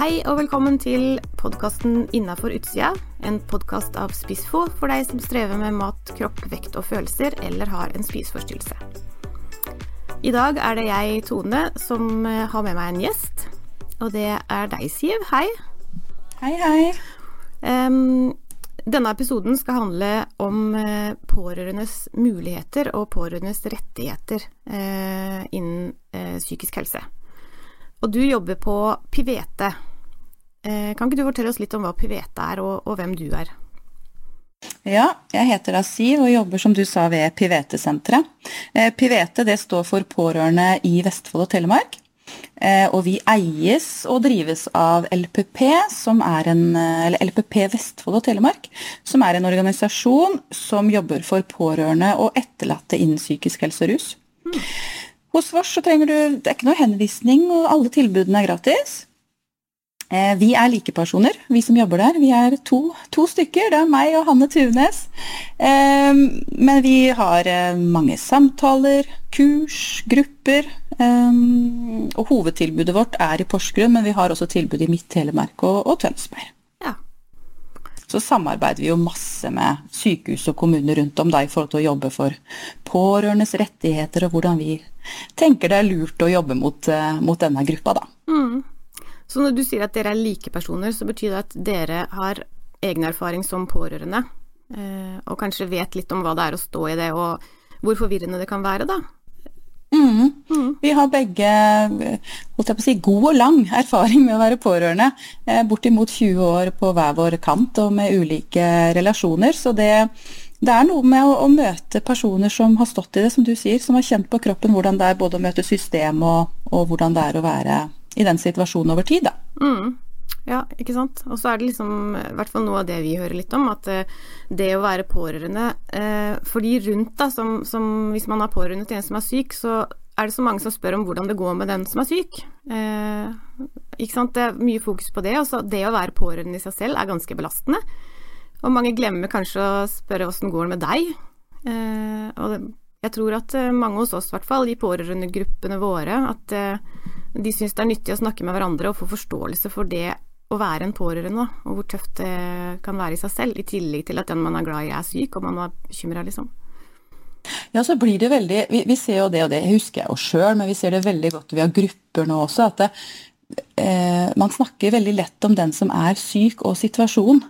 Hei og velkommen til podkasten Innafor utsida, en podkast av Spissfo for deg som strever med mat, kropp, vekt og følelser, eller har en spiseforstyrrelse. I dag er det jeg, Tone, som eh, har med meg en gjest. Og det er deg, Siv. Hei. Hei, hei. Um, denne episoden skal handle om uh, pårørendes muligheter og pårørendes rettigheter uh, innen uh, psykisk helse. Og du jobber på Pivete. Eh, kan ikke du fortelle oss litt om hva Pivete er, og, og hvem du er? Ja, jeg heter da Siv og jobber som du sa ved Pivete-senteret. Eh, Pivete det står for Pårørende i Vestfold og Telemark. Eh, og vi eies og drives av LPP, som en, eller LPP Vestfold og Telemark, som er en organisasjon som jobber for pårørende og etterlatte innen psykisk helse og rus. Mm. Hos oss så trenger du Det er ikke noe henvisning, og alle tilbudene er gratis. Eh, vi er likepersoner, vi som jobber der. Vi er to, to stykker. Det er meg og Hanne Tunes. Eh, men vi har eh, mange samtaler, kurs, grupper. Og hovedtilbudet vårt er i Porsgrunn, men vi har også tilbud i Midt-Telemark og, og Tønsberg så samarbeider vi jo masse med sykehus og kommuner rundt om da, i forhold til å jobbe for pårørendes rettigheter, og hvordan vi tenker det er lurt å jobbe mot, mot denne gruppa, da. Mm. Så når du sier at dere er like personer, så betyr det at dere har egen erfaring som pårørende, uh, og kanskje vet litt om hva det er å stå i det, og hvor forvirrende det kan være, da? Mm. Mm. Vi har begge si, god og lang erfaring med å være pårørende. Eh, bortimot 20 år på hver vår kant og med ulike relasjoner. Så det, det er noe med å, å, møte personer som har stått i det, som du sier. Som har kjent på kroppen hvordan det er både å møte system og, og hvordan det er å være i den situasjonen over tid. Da. Mm. Ja, ikke sant. Og så er det liksom, i hvert fall noe av det vi hører litt om, at eh, det å være pårørende eh, For de rundt, da, som, som, hvis man har pårørende til en som er syk, så er det så mange som spør om hvordan det går med den som er syk. Eh, ikke sant. Det er mye fokus på det. Og så det å være pårørende i seg selv er ganske belastende. Og mange glemmer kanskje å spørre åssen går det med deg. Og jeg tror at eh, mange hos oss, i hvert fall, i pårørendegruppene våre, at eh, de syns det er nyttig å snakke med hverandre og få forståelse for det å være en pårørende, og hvor tøft det kan være i seg selv, i tillegg til at den man er glad i er syk, og man er bekymra, liksom. Ja, så blir det veldig vi, vi, ser jo det, og det husker jeg jo sjøl, men vi ser det veldig godt via grupper nå også, at det, eh, man snakker veldig lett om den som er syk og situasjonen.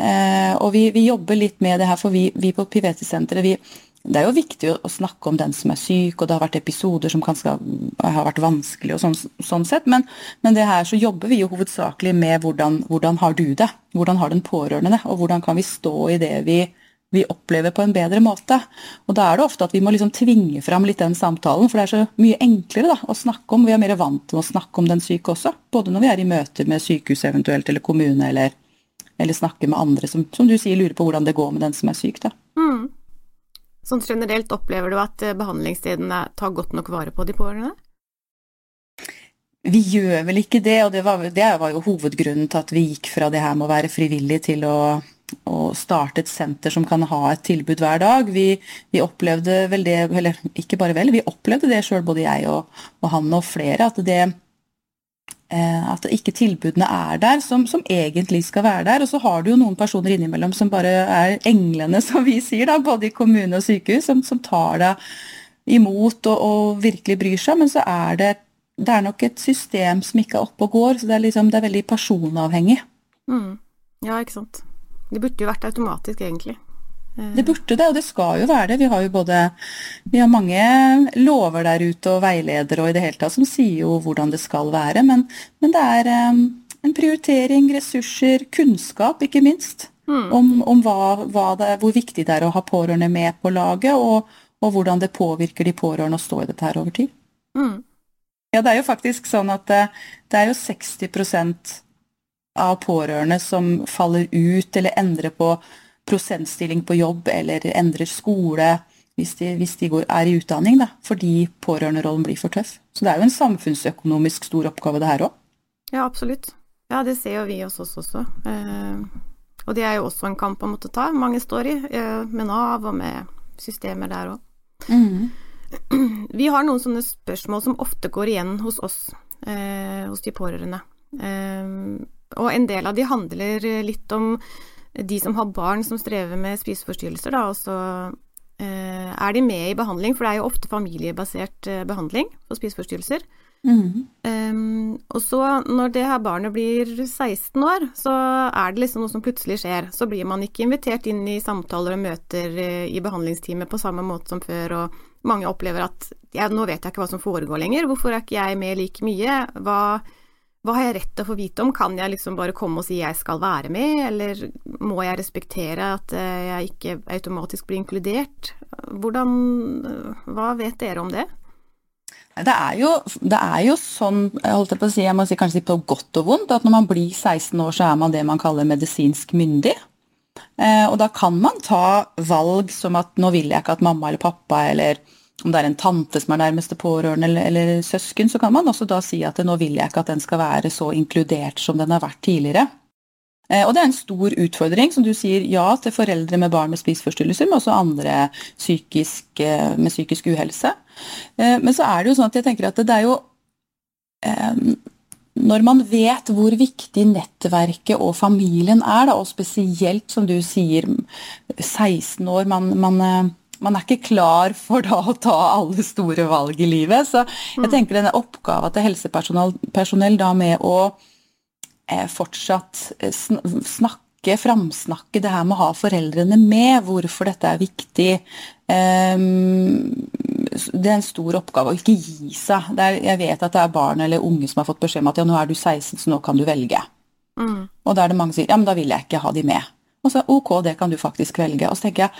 Eh, og vi, vi, jobber litt med det her, for vi, vi på Pivete-senteret vi, det er jo viktig å snakke om den som er syk, og det har vært episoder som kanskje har vært vanskelig, og sånn, sånn sett, men, men, det her så jobber vi jo hovedsakelig med hvordan, hvordan har du det? Hvordan har den pårørende det? Og hvordan kan vi stå i det vi, vi, opplever på en bedre måte? Og Da er det ofte at vi må liksom tvinge fram litt den samtalen, for det er så mye enklere da, å snakke om. Vi er mer vant til å snakke om den syke også, både når vi er i møter med sykehus eventuelt, eller kommune, eller, eller snakke med andre som, som, du sier, lurer på hvordan det går med den som er syk. da. Mm. Sånn generelt, opplever du at behandlingstidene behandlingsstedene tar godt nok vare på de pårørende? Vi gjør vel ikke det, og det var, det var, jo hovedgrunnen til at vi gikk fra det her med å være frivillig til å, å starte et senter som kan ha et tilbud hver dag. Vi, vi opplevde vel det, eller ikke bare vel, vi opplevde det sjøl, både jeg og, og han og flere, at det, Eh, at ikke tilbudene er der som, som, egentlig skal være der. Og så har du jo noen personer innimellom som bare er englene, som vi sier, da, både i kommune og sykehus, som, som tar deg imot og, og, virkelig bryr seg. Men så er det, det er nok et system som ikke er oppe og går, så det er, liksom, det er veldig personavhengig. Mm. Ja, ikke sant. Det burde jo vært automatisk, egentlig. Eh. Det burde det, og det skal jo være det. Vi har jo både Vi har mange lover der ute og veiledere og i det hele tatt som sier jo hvordan det skal være, men, men det er um, en prioritering, ressurser, kunnskap, ikke minst. Mm. Om, om hva, hva det, hvor viktig det er å ha pårørende med på laget, og, og, hvordan det påvirker de pårørende å stå i dette her over tid. Mm. Ja, det er jo faktisk sånn at det, det er jo 60% av pårørende som faller ut eller endrer på prosentstilling på jobb eller endrer skole hvis de, hvis de går, er i utdanning, da, fordi pårørenderollen blir for tøff. Så det er jo en samfunnsøkonomisk stor oppgave, det her òg. Ja, absolutt. Ja, det ser jo vi hos oss også. Eh, og det er jo også en kamp å måtte ta, mange står i, eh, med Nav og med systemer der òg. Mm. Vi har noen sånne spørsmål som ofte går igjen hos oss, eh, hos de pårørende. Og en del av de handler litt om de som har barn som strever med spiseforstyrrelser, da, og så er de med i behandling, for det er jo ofte familiebasert behandling for spiseforstyrrelser. Mm. Um, og så, når det her barnet blir 16 år, så er det liksom noe som plutselig skjer. Så blir man ikke invitert inn i samtaler og møter uh, i behandlingsteamet på samme måte som før, og mange opplever at ja, nå vet jeg ikke hva som foregår lenger, hvorfor er ikke jeg med like mye? Hva, hva har jeg rett til å få vite om? Kan jeg liksom bare komme og si jeg skal være med, eller må jeg respektere at uh, jeg ikke automatisk blir inkludert? Hvordan uh, Hva vet dere om det? Det er, jo, det er jo sånn, jeg holdt på å si, jeg må si kanskje på godt og vondt, at når man blir 16 år, så er man det man kaller medisinsk myndig. Eh, og da kan man ta valg som at nå vil jeg ikke at mamma eller pappa, eller om det er en tante som er nærmeste pårørende, eller, eller søsken, så kan man også da si at nå vil jeg ikke at den skal være så inkludert som den har vært tidligere. Eh, og det er en stor utfordring, som du sier, ja til foreldre med barn med spiseforstyrrelser, men også andre psykisk, eh, med psykisk uhelse. Eh, men så er det jo sånn at jeg tenker at det er jo Når man vet hvor viktig nettverket og familien er, da, og spesielt som du sier 16 år man, man, man er ikke klar for da å ta alle store valg i livet. Så jeg mm. tenker denne oppgaven til helsepersonell da med å eh, fortsatt snakke, framsnakke det her med å ha foreldrene med, hvorfor dette er viktig. Um, det er en stor oppgave å ikke gi seg. Er, jeg vet at det er barn eller unge som har fått beskjed om at ja, nå er du 16, så nå kan du velge. Mm. Og da er det mange som sier ja, men da vil jeg ikke ha de med. Og så ok, det kan du faktisk velge. Og så tenker jeg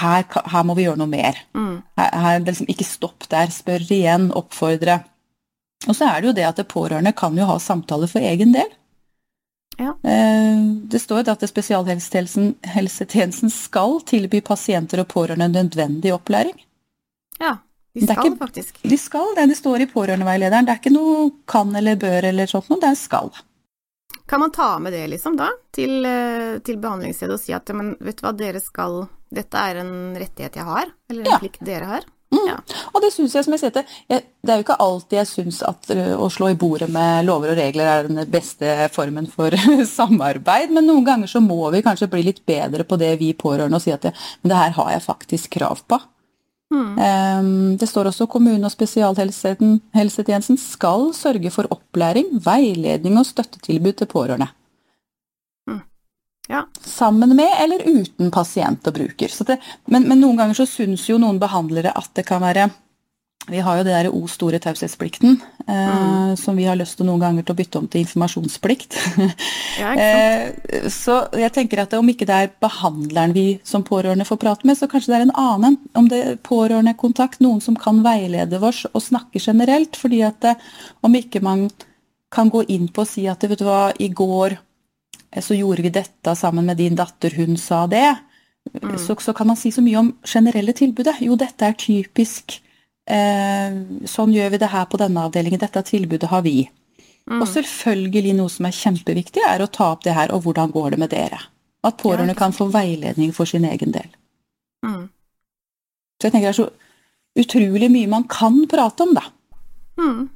her, her må vi gjøre noe mer. Mm. Her, her, liksom, ikke stopp der, spør igjen, oppfordre. Og så er det jo det at det pårørende kan jo ha samtaler for egen del. Ja. Eh, det står at spesialhelsetjenesten skal tilby pasienter og pårørende nødvendig opplæring. Ja, de skal ikke, faktisk. De skal det, det står i pårørendeveilederen. Det er ikke noe kan eller bør eller sånt noe, det er skal. Kan man ta med det liksom da, til, eh, til behandlingsstedet og si at men vet du hva, dere skal Dette er en rettighet jeg har, eller en ja. plikt dere har? Mm. Ja. Og det syns jeg, som jeg sier til, det er jo ikke alltid jeg syns at uh, å slå i bordet med lover og regler er den beste formen for samarbeid, men noen ganger så må vi kanskje bli litt bedre på det vi pårørende og si at det, men det her har jeg faktisk krav på. Mm. Um, det står også kommune- og spesialhelsetjenesten skal sørge for opplæring, veiledning og støttetilbud til pårørende. Ja. Sammen med eller uten pasient og bruker. Det, men, men, noen ganger så syns jo noen behandlere at det kan være Vi har jo det derre O store taushetsplikten, eh, mm. som vi har lyst til noen ganger til å bytte om til informasjonsplikt. Ja, eh, så jeg tenker at om ikke det er behandleren vi som pårørende får prate med, så kanskje det er en annen. Om det er pårørendekontakt, noen som kan veilede oss og snakke generelt. fordi at det, eh, om ikke man kan gå inn på og si at vet du hva, i går så gjorde vi dette sammen med din datter, hun sa det. Mm. Så, så, kan man si så mye om generelle tilbudet. Jo, dette er typisk. Eh, sånn gjør vi det her på denne avdelingen. Dette tilbudet har vi. Mm. Og selvfølgelig noe som er kjempeviktig, er å ta opp det her, og hvordan går det med dere? At pårørende kan få veiledning for sin egen del. Mm. Så jeg tenker det er så utrolig mye man kan prate om, da. Mm.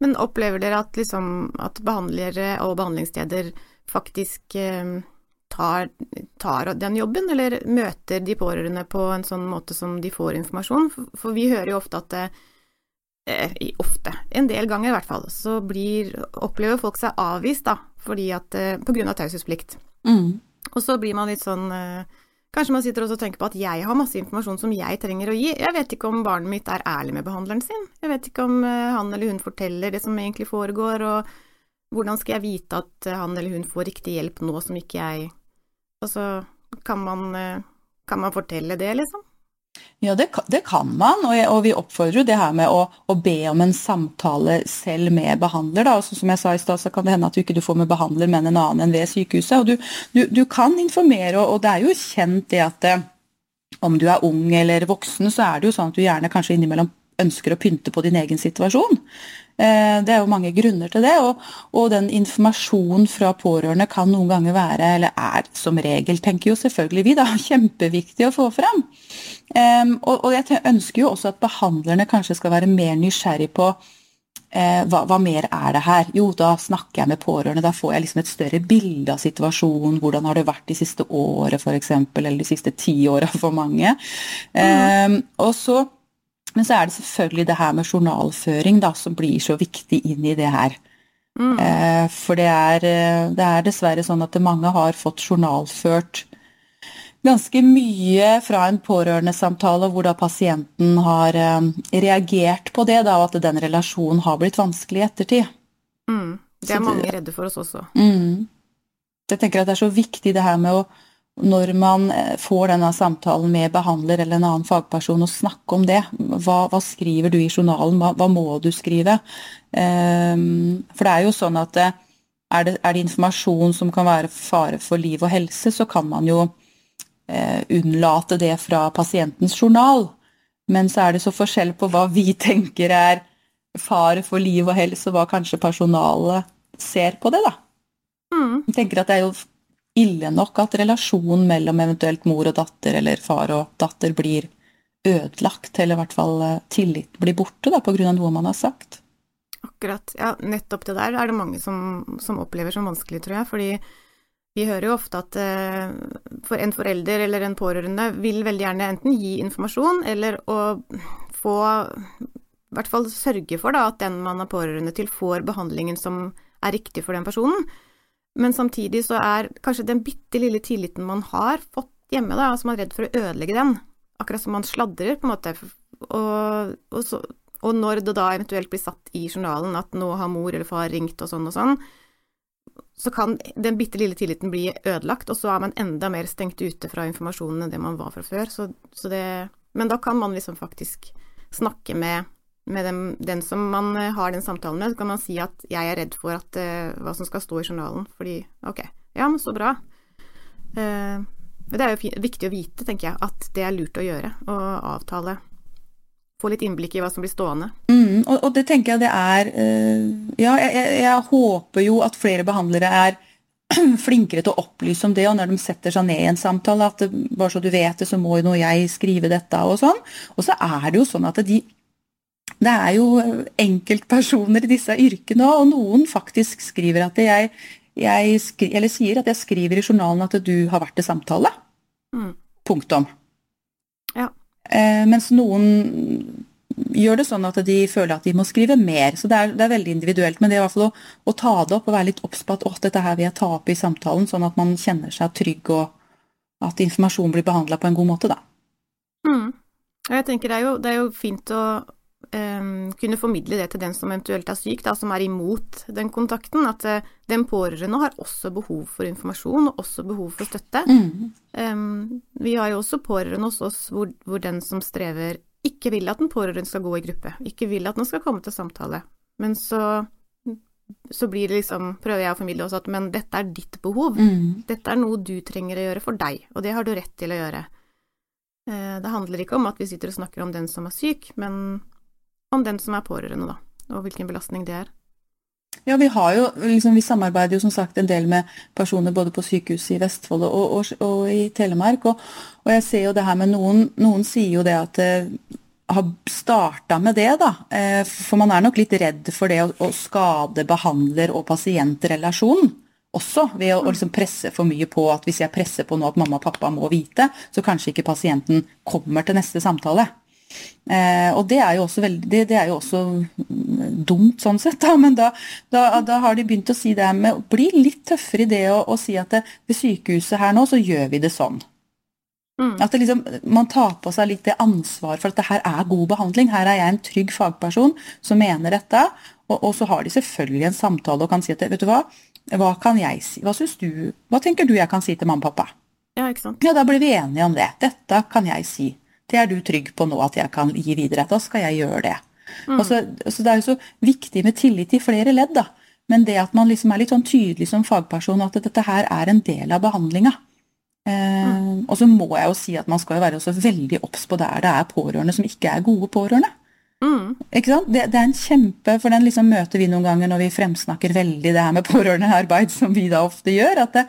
Men opplever dere at, liksom, at behandlere og behandlingssteder faktisk eh, tar, tar, den jobben, eller møter de pårørende på en sånn måte som de får informasjon. For, for vi hører jo ofte at det, eh, ofte, en del ganger i hvert fall, så blir, opplever folk seg avvist, da, fordi at, eh, på grunn av taushetsplikt. Mm. Og så blir man litt sånn eh, Kanskje man sitter og tenker på at jeg har masse informasjon som jeg trenger å gi. Jeg vet ikke om barnet mitt er ærlig med behandleren sin. Jeg vet ikke om eh, han eller hun forteller det som egentlig foregår, og hvordan skal jeg vite at han eller hun får riktig hjelp nå som ikke jeg Altså, kan man, eh, kan man fortelle det, liksom? Ja, det, det kan man, og, og, vi oppfordrer jo det her med å, å, be om en samtale selv med behandler. Da. Og som jeg sa i stad, så kan det hende at du ikke får med behandler, men en annen enn ved sykehuset. Og du, du, du kan informere, og, og, det er jo kjent det at eh, om du er ung eller voksen, så er det jo sånn at du gjerne kanskje innimellom ønsker å pynte på din egen situasjon. Eh, det er jo mange grunner til det, og, og, den informasjonen fra pårørende kan noen ganger være, eller er som regel, tenker jo selvfølgelig vi, da, kjempeviktig å få fram. Um, og, og, jeg ønsker jo også at behandlerne kanskje skal være mer nysgjerrig på uh, hva, hva, mer er det her? Jo, da snakker jeg med pårørende. Da får jeg liksom et større bilde av situasjonen. Hvordan har det vært de siste året, f.eks., eller de siste ti åra for mange. Eh, og så, men så er det selvfølgelig det her med journalføring da, som blir så viktig inn i det her. Mm. Eh, for det er, eh, det er, dessverre sånn at mange har fått journalført ganske mye fra en pårørendesamtale hvor da pasienten har eh, reagert på det, da, og at den relasjonen har blitt vanskelig i ettertid. Mm. Det er mange redde for oss også. Mm. Jeg tenker at det er så viktig det her med å når man eh, får denne samtalen med behandler eller en annen fagperson, og snakke om det. Hva, hva skriver du i journalen, hva, hva må du skrive? Um, for det er jo sånn at eh, er det, er det informasjon som kan være fare for liv og helse, så kan man jo uh, unnlate det fra pasientens journal. Men så er det så forskjell på hva vi tenker er fare for liv og helse, og hva kanskje personalet ser på det, da. Mm. Jeg tenker at det er jo ille nok at relasjonen mellom eventuelt mor og datter eller far og datter blir ødelagt, eller i hvert fall eh, tillit blir borte da, pga. noe man har sagt. Akkurat. Ja, nettopp det der er det mange som, som opplever som vanskelig, tror jeg. fordi vi hører jo ofte at eh, for en forelder eller en pårørende vil veldig gjerne enten gi informasjon eller å få I hvert fall sørge for da, at den man er pårørende til, får behandlingen som er riktig for den personen. Men samtidig så er kanskje den bitte lille tilliten man har fått hjemme, da, altså man er redd for å ødelegge den. Akkurat som man sladrer, på en måte. Og, og, så, og når det da eventuelt blir satt i journalen at nå har mor eller far ringt og sånn og sånn, så kan den bitte lille tilliten bli ødelagt, og så er man enda mer stengt ute fra informasjonen enn det man var fra før. Så, så det, men da kan man liksom faktisk snakke med, med den, den, som man eh, har den samtalen med. Så kan man si at 'jeg er redd for at, uh, hva som skal stå i journalen', fordi ok, ja, men så bra. Uh, det er jo viktig å vite, tenker jeg, at det er lurt å gjøre, å avtale få litt innblikk i hva som blir stående. Mm, og, og, det tenker jeg det er uh, Ja, jeg, jeg, jeg, håper jo at flere behandlere er flinkere til å opplyse om det, og når de setter seg ned i en samtale, at bare så du vet det, så må jo nå jeg skrive dette, og sånn. Og så er det jo sånn at de det er jo enkeltpersoner i disse yrkene, og noen faktisk skriver at jeg, jeg skri, eller sier at jeg skriver i journalen at du har vært til samtale. Mm. Punktum. Eh, mens noen gjør det sånn at de føler at de må skrive mer. Så det er, det er veldig individuelt. Men det er i hvert fall å, å, ta det opp og være litt obs på at dette her vil jeg ta opp i samtalen, sånn at man kjenner seg trygg og at informasjon blir behandla på en god måte, da. Mm. Jeg tenker det er jo, det er jo fint å um, kunne formidle det til den som eventuelt er syk, da, som er imot den kontakten. At uh, den pårørende har også behov for informasjon, og også behov for støtte. Mm. Um, vi har jo også pårørende hos oss hvor, hvor, den som strever, ikke vil at den pårørende skal gå i gruppe. Ikke vil at den skal komme til samtale. Men så så blir det liksom, prøver jeg å formidle også at men dette er ditt behov. Mm. Dette er noe du trenger å gjøre for deg, og det har du rett til å gjøre. Eh, det handler ikke om at vi sitter og snakker om den som er syk, men om den som er pårørende, da, og hvilken belastning det er. Ja, vi jo, liksom, vi samarbeider jo som sagt en del med personer både på sykehuset i Vestfold og, og, og i Telemark. Og, og, jeg ser jo det her med noen Noen sier jo det at det har starta med det, da. Eh, for man er nok litt redd for det å, å skade behandler- og pasientrelasjonen også, ved å, å liksom presse for mye på at hvis jeg presser på nå at mamma og pappa må vite, så kanskje ikke pasienten kommer til neste samtale. Eh, og det er jo også veldig, det, det, er jo også dumt sånn sett, da, men da, da, da, har de begynt å si det med å bli litt tøffere i det å, å si at det, ved sykehuset her nå så gjør vi det sånn. Mm. At liksom, man tar på seg litt det ansvar for at det her er god behandling. Her er jeg en trygg fagperson som mener dette. Og, og, så har de selvfølgelig en samtale og kan si at vet du hva, hva kan jeg si, hva syns du, hva tenker du jeg kan si til mamma og pappa? Ja, ikke sant. Ja, da blir vi enige om det. Dette kan jeg si. Det er du trygg på nå at jeg kan gi videre. Da skal jeg gjøre det. Mm. Så, så, Det er jo så viktig med tillit i flere ledd, da. Men det at man liksom er litt sånn tydelig som fagperson at dette her er en del av behandlinga. Eh, mm. Og så må jeg jo si at man skal jo være også veldig obs på der det er pårørende som ikke er gode pårørende. Mm. Ikke sant? Det, det, er en kjempe, for den liksom møter vi noen ganger når vi fremsnakker veldig det her med pårørendearbeid, som vi da ofte gjør. at det,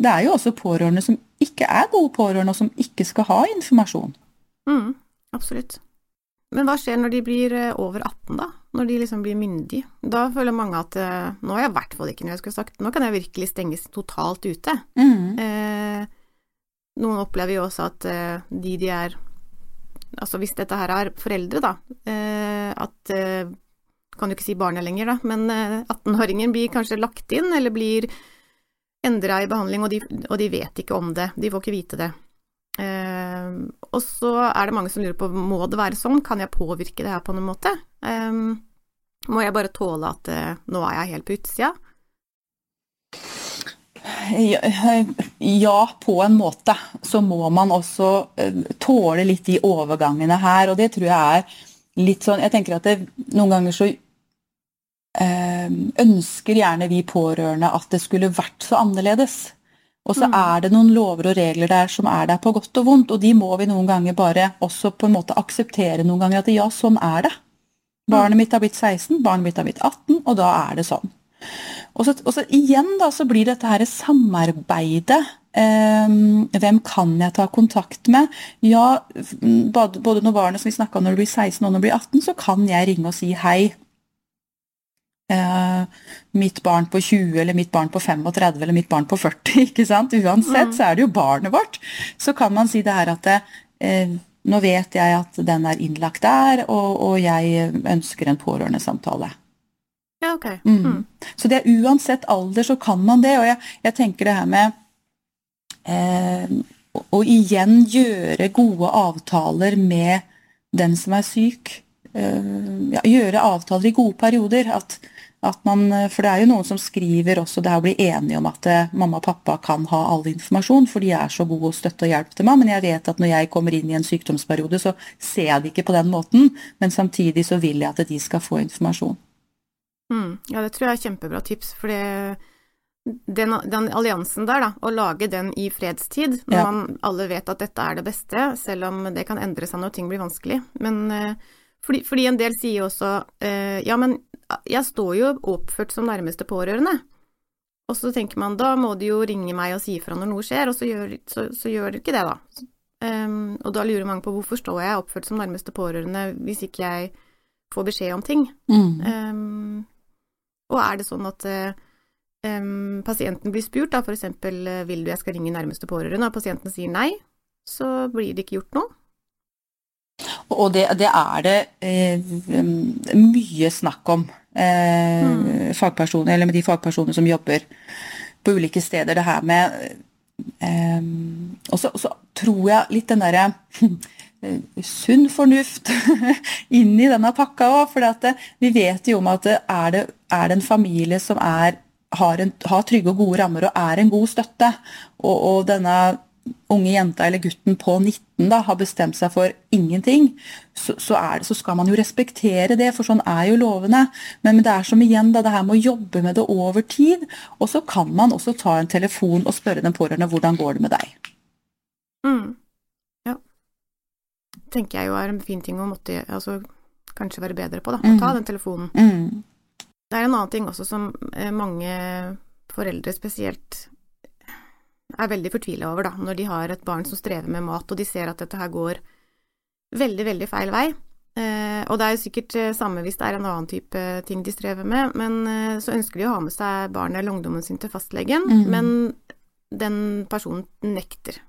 det er jo også pårørende som ikke er gode pårørende, og som ikke skal ha informasjon. Mm, absolutt. Men hva skjer når de blir eh, over 18, da? når de liksom blir myndige. Da føler mange at eh, nå er jeg i hvert fall ikke noe jeg skulle sagt, nå kan jeg virkelig stenges totalt ute. Mm. Eh, noen opplever jo også at eh, de de er Altså hvis dette her er foreldre, da, eh, at eh, Kan jo ikke si barnet lenger, da, men eh, 18-åringen blir kanskje lagt inn, eller blir endra i behandling, og de, og de vet ikke om det. De får ikke vite det. Eh, og så er det mange som lurer på må det være sånn, kan jeg påvirke det her på noen måte? Um, må jeg bare tåle at uh, nå er jeg helt på utsida? Ja, ja, på en måte. Så må man også eh, tåle litt de overgangene her, og det tror jeg er litt sånn Jeg tenker at det, noen ganger så eh, ønsker gjerne vi pårørende at det skulle vært så annerledes. Og så Mm. er det noen lover og regler der som er der på godt og vondt, og de må vi noen ganger bare også på en måte akseptere noen ganger at ja, sånn er det. Barnet mitt har blitt 16, barnet mitt har blitt 18, og da er det sånn. Og så, og så igjen da, så blir dette her samarbeidet. eh, hvem kan jeg ta kontakt med? Ja, både når barnet som vi snakket om når det blir 16 og når det blir 18, så kan jeg ringe og si hei. Eh, mitt barn på 20 eller mitt barn på 35 eller mitt barn på 40. ikke sant? Uansett Mm. så er det jo barnet vårt. Så kan man si det her at eh, nå vet jeg at den er innlagt der, og, og jeg ønsker en pårørendesamtale. Ja, ok. Mm. Mm. Så det er uansett alder så kan man det, og jeg, jeg tenker det her med eh, å- å igjen gjøre gode avtaler med den som er syk. Eh, ja, gjøre avtaler i gode perioder. At, at man, for det er jo noen som skriver også det her å bli enige om at eh, mamma og pappa kan ha all informasjon, for de er så gode å støtte og hjelpe til meg. Men jeg vet at når jeg kommer inn i en sykdomsperiode, så ser jeg det ikke på den måten. Men samtidig så vil jeg at de skal få informasjon. Mm. Ja, det tror jeg er kjempebra tips, for det, den, den alliansen der, da, å lage den i fredstid, når Ja. man alle vet at dette er det beste, selv om det kan endre seg når ting blir vanskelig. Men eh, fordi, fordi en del sier også eh, ja, men jeg står jo oppført som nærmeste pårørende. Og så tenker man da må de jo ringe meg og si ifra når noe skjer, og så gjør, så, så gjør de ikke det, da. Um, og da lurer mange på hvorfor står jeg oppført som nærmeste pårørende hvis ikke jeg får beskjed om ting. Mm. Um, og er det sånn at um, pasienten blir spurt, da for eksempel eh, vil du jeg skal ringe nærmeste pårørende, og pasienten sier nei, så blir det ikke gjort noe? Og det, det er det eh, mye snakk om. Eh, fagpersoner, eller med de fagpersonene som jobber på ulike steder. Det her med eh, Og så tror jeg litt den derre eh, sunn fornuft inn i denne pakka òg. For at vi vet jo om at det, er, det, er det en familie som er, har, en, har trygge og gode rammer og er en god støtte, og, og denne unge jenta eller gutten på 19 da, har bestemt seg for ingenting, så, så, det, så skal man jo respektere det, for sånn er jo lovene. Men, men det er som igjen da, det her med å jobbe med det over tid. Og så kan man også ta en telefon og spørre den pårørende hvordan går det med deg. Mm. Ja. Tenker jeg jo er en fin ting å måtte altså, kanskje være bedre på, da. Å ta Mm. den telefonen. Mm. Det er en annen ting også som eh, mange foreldre spesielt er veldig fortvila over, da, når de har et barn som strever med mat, og de ser at dette her går veldig, veldig feil vei. Eh, og det er jo sikkert eh, samme hvis det er en annen type ting de strever med, men eh, så ønsker de å ha med seg barnet eller ungdommen sin til fastlegen, mm. men den personen nekter.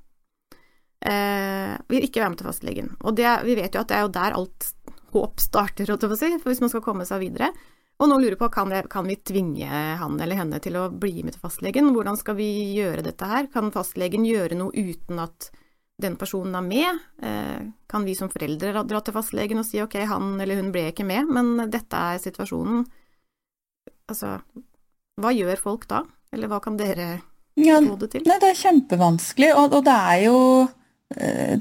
Eh, vil ikke være med til fastlegen. Og det, vi vet jo at det er jo der alt håp starter, holdt jeg på å si, for hvis man skal komme seg videre. Og nå lurer jeg på kan, jeg, kan vi tvinge han eller henne til å bli med til fastlegen. Hvordan skal vi gjøre dette her? Kan fastlegen gjøre noe uten at den personen er med? Eh, kan vi som foreldre dra- til fastlegen og si ok, han eller hun ble ikke med, men dette er situasjonen. Altså, hva gjør folk da? Eller hva kan dere få det til? Nei, det er kjempevanskelig, og, og det er jo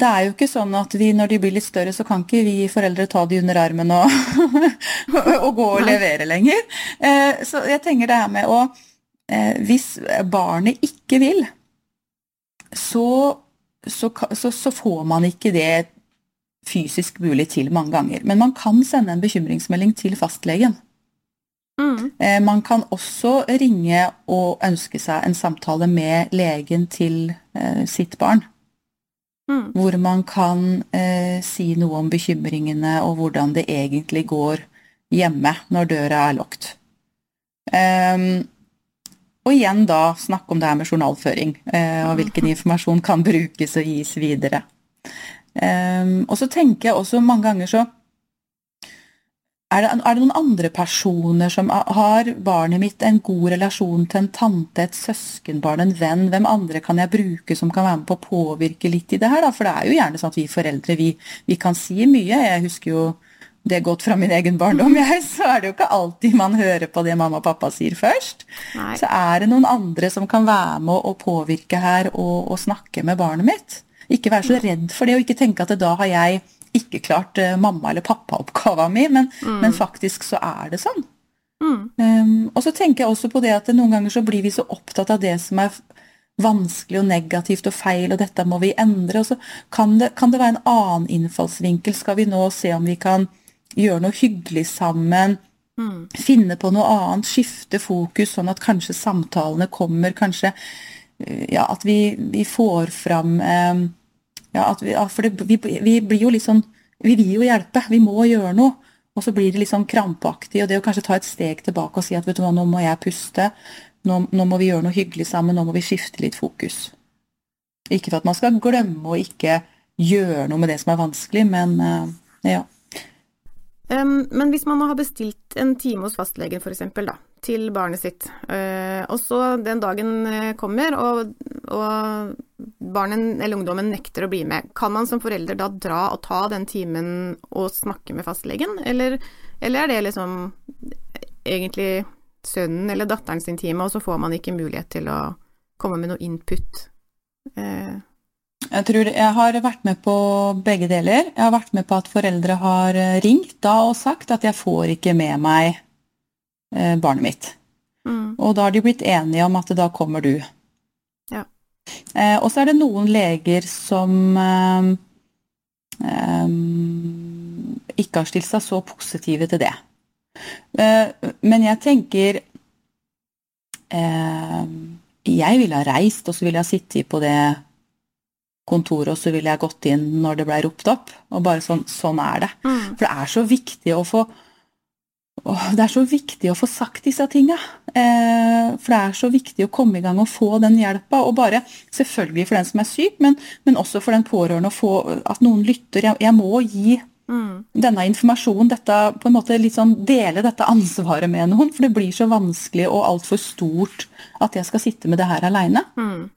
det er jo ikke sånn at vi, når de blir litt større, så kan ikke vi foreldre ta de under armen og, og gå og levere lenger. Eh, Så jeg tenker det her med å eh, Hvis barnet ikke vil, så, så, så, så får man ikke det fysisk mulig til mange ganger. Men man kan sende en bekymringsmelding til fastlegen. Mm, Eh, Man kan også ringe og ønske seg en samtale med legen til eh, sitt barn. Mm, Hvor man kan eh, si noe om bekymringene og hvordan det egentlig går hjemme når døra er lukket. Um, og igjen da snakke om det her med journalføring, eh, og hvilken informasjon kan brukes og gis videre. Um, og så tenker jeg også mange ganger så er det, er det, noen andre personer som har barnet mitt en god relasjon til en tante, et søskenbarn, en venn? Hvem andre kan jeg bruke som kan være med på å påvirke litt i det her? Da? For det er jo gjerne sånn at vi foreldre vi, vi kan si mye. Jeg husker jo det godt fra min egen barndom, jeg, så er det jo ikke alltid man hører på det mamma og pappa sier først. Nei. Så er det noen andre som kan være med å påvirke her og, og snakke med barnet mitt. Ikke være så redd for det, og ikke tenke at da har jeg ikke klart uh, mamma- eller pappaoppgava mi, men, mm. men, faktisk så er det sånn. Mm. Um, og så tenker jeg også på det at noen ganger så blir vi så opptatt av det som er vanskelig og negativt og feil, og dette må vi endre. Og så kan det, kan det være en annen innfallsvinkel. Skal vi nå se om vi kan gjøre noe hyggelig sammen? Mm. Finne på noe annet, skifte fokus, sånn at kanskje samtalene kommer, kanskje eh, ja, at vi, vi får fram um, ja, vi, for det, vi, vi, blir jo litt sånn Vi vil jo hjelpe, vi må gjøre noe. Og så blir det litt sånn krampaktig, og det å kanskje ta et steg tilbake og si at vet du hva, nå må jeg puste, nå, nå må vi gjøre noe hyggelig sammen, nå må vi skifte litt fokus. Ikke for at man skal glemme å ikke gjøre noe med det som er vanskelig, men uh, ja. Um, men hvis man har bestilt en time hos fastlegen f.eks., da, til barnet sitt, uh, og så den dagen eh, kommer og, og barnet eller ungdommen nekter å bli med, kan man som forelder da dra og ta den timen og snakke med fastlegen, eller, eller er det liksom egentlig sønnen eller datteren sin time, og så får man ikke mulighet til å komme med noe input? Uh, jeg tror jeg har vært med på begge deler. Jeg har vært med på at foreldre har eh, ringt da og sagt at jeg får ikke med meg eh, barnet mitt. Mm. Og da har de blitt enige om at da kommer du. Ja. Eh, og så er det noen leger som eh, eh, ikke har stilt seg så positive til det. Eh, men jeg tenker Jeg ville ha reist, og så ville jeg ha sittet på det kontoret, og så ville jeg gått inn når det blei ropt opp. Og bare sånn, sånn er det. Mm. For det er så viktig å få det er så viktig å få sagt disse tinga. Eh, for det er så viktig å komme i gang og få den hjelpa. Og bare, selvfølgelig for den som er syk, men, men også for den pårørende å få at noen lytter. Jeg, jeg må gi mm. denne informasjonen, dette, på en måte litt sånn dele dette ansvaret med noen. For det blir så vanskelig og altfor stort at jeg skal sitte med det her aleine. Mm.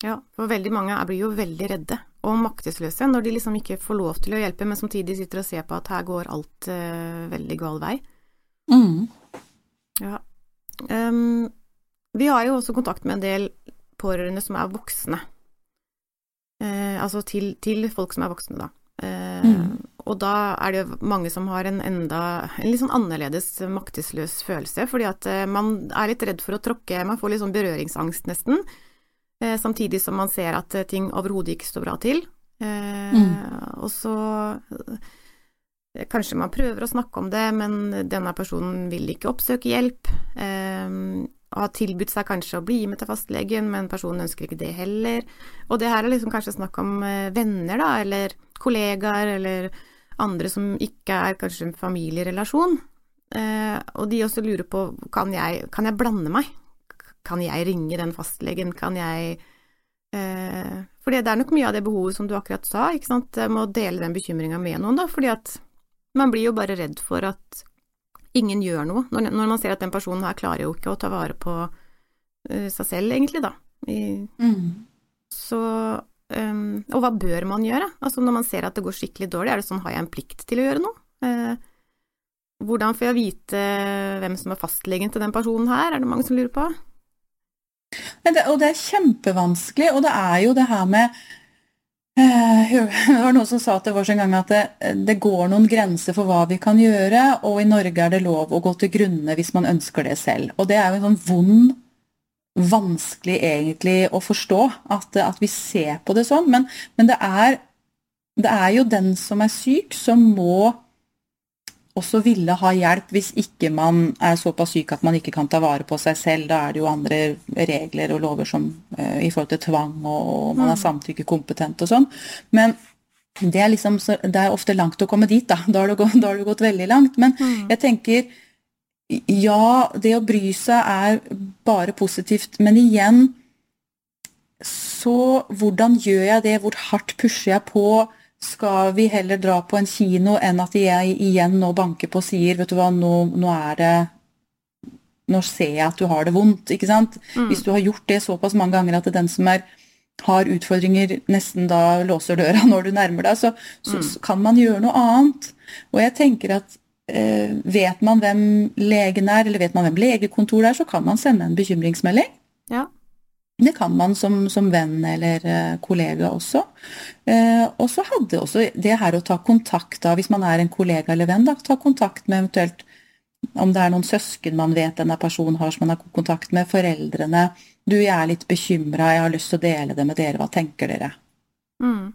Ja, for veldig mange blir jo veldig redde og maktesløse når de liksom ikke får lov til å hjelpe, men samtidig sitter og ser på at her går alt uh, veldig gal vei. Mm. Ja. Um, vi har jo også kontakt med en del pårørende som er voksne. Uh, altså til, til, folk som er voksne, da. Uh, mm. Og da er det jo mange som har en enda en litt sånn annerledes maktesløs følelse, fordi at man er litt redd for å tråkke Man får litt sånn berøringsangst, nesten. Uh, samtidig som man ser at eh, ting overhodet ikke står bra til. Eh, mm. Og så Kanskje man prøver å snakke om det, men denne personen vil ikke oppsøke hjelp. og har tilbudt seg kanskje å bli med til fastlegen, men personen ønsker ikke det heller. Og det her er liksom kanskje snakk om venner, da, eller kollegaer, eller andre som ikke er kanskje en familierelasjon. og de også lurer på kan jeg, kan jeg blande meg? Kan jeg ringe den fastlegen? Kan jeg eh, For det er nok mye av det behovet som du akkurat sa, ikke sant. Jeg må dele den bekymringa med noen, da, fordi at man blir jo bare redd for at ingen gjør noe. Når, når man ser at den personen her klarer jo ikke å ta vare på uh, seg selv, egentlig, da. I, mm. Så um, Og hva bør man gjøre? Altså når man ser at det går skikkelig dårlig, er det sånn har jeg en plikt til å gjøre noe? Uh, hvordan får jeg vite hvem som er fastlegen til den personen her, er det mange som lurer på? Det, og det er kjempevanskelig, og det er jo det her med det var noen som sa til oss en gang at det, det, går noen grenser for hva vi kan gjøre, og i Norge er det lov å gå til grunne hvis man ønsker det selv. Og det er jo en sånn vond, vanskelig egentlig å forstå, at, at vi ser på det sånn. Men, men det, er, det er jo den som er syk, som må også ville ha hjelp hvis ikke man er såpass syk at man ikke kan ta vare på seg selv. Da er det jo andre regler og lover som uh, i forhold til tvang, og, og man er mm. samtykkekompetent og sånn. Men det er, liksom, det er ofte langt å komme dit, da. Da har du gått, har du gått veldig langt. Men mm. jeg tenker ja, det å bry seg er bare positivt, men igjen så hvordan gjør jeg det, hvor hardt pusher jeg på? Skal vi heller dra på en kino enn at jeg igjen nå banker på og sier vet du hva, nå, nå er det Nå ser jeg at du har det vondt, ikke sant? Mm. Hvis du har gjort det såpass mange ganger at det er den som er har utfordringer, nesten da låser døra når du nærmer deg, så, så, mm. så kan man gjøre noe annet. Og jeg tenker at eh, vet man hvem legen er, eller vet man hvem legekontoret er, så kan man sende en bekymringsmelding. Ja. Det kan man som, som venn eller uh, kollega også. Eh, og så hadde også det her å ta kontakt da, hvis man er en kollega eller venn, da, ta kontakt med eventuelt om det er noen søsken man vet denne personen har som man har kontakt med, foreldrene. Du, jeg er litt bekymra, jeg har lyst til å dele det med dere, hva tenker dere? Mm.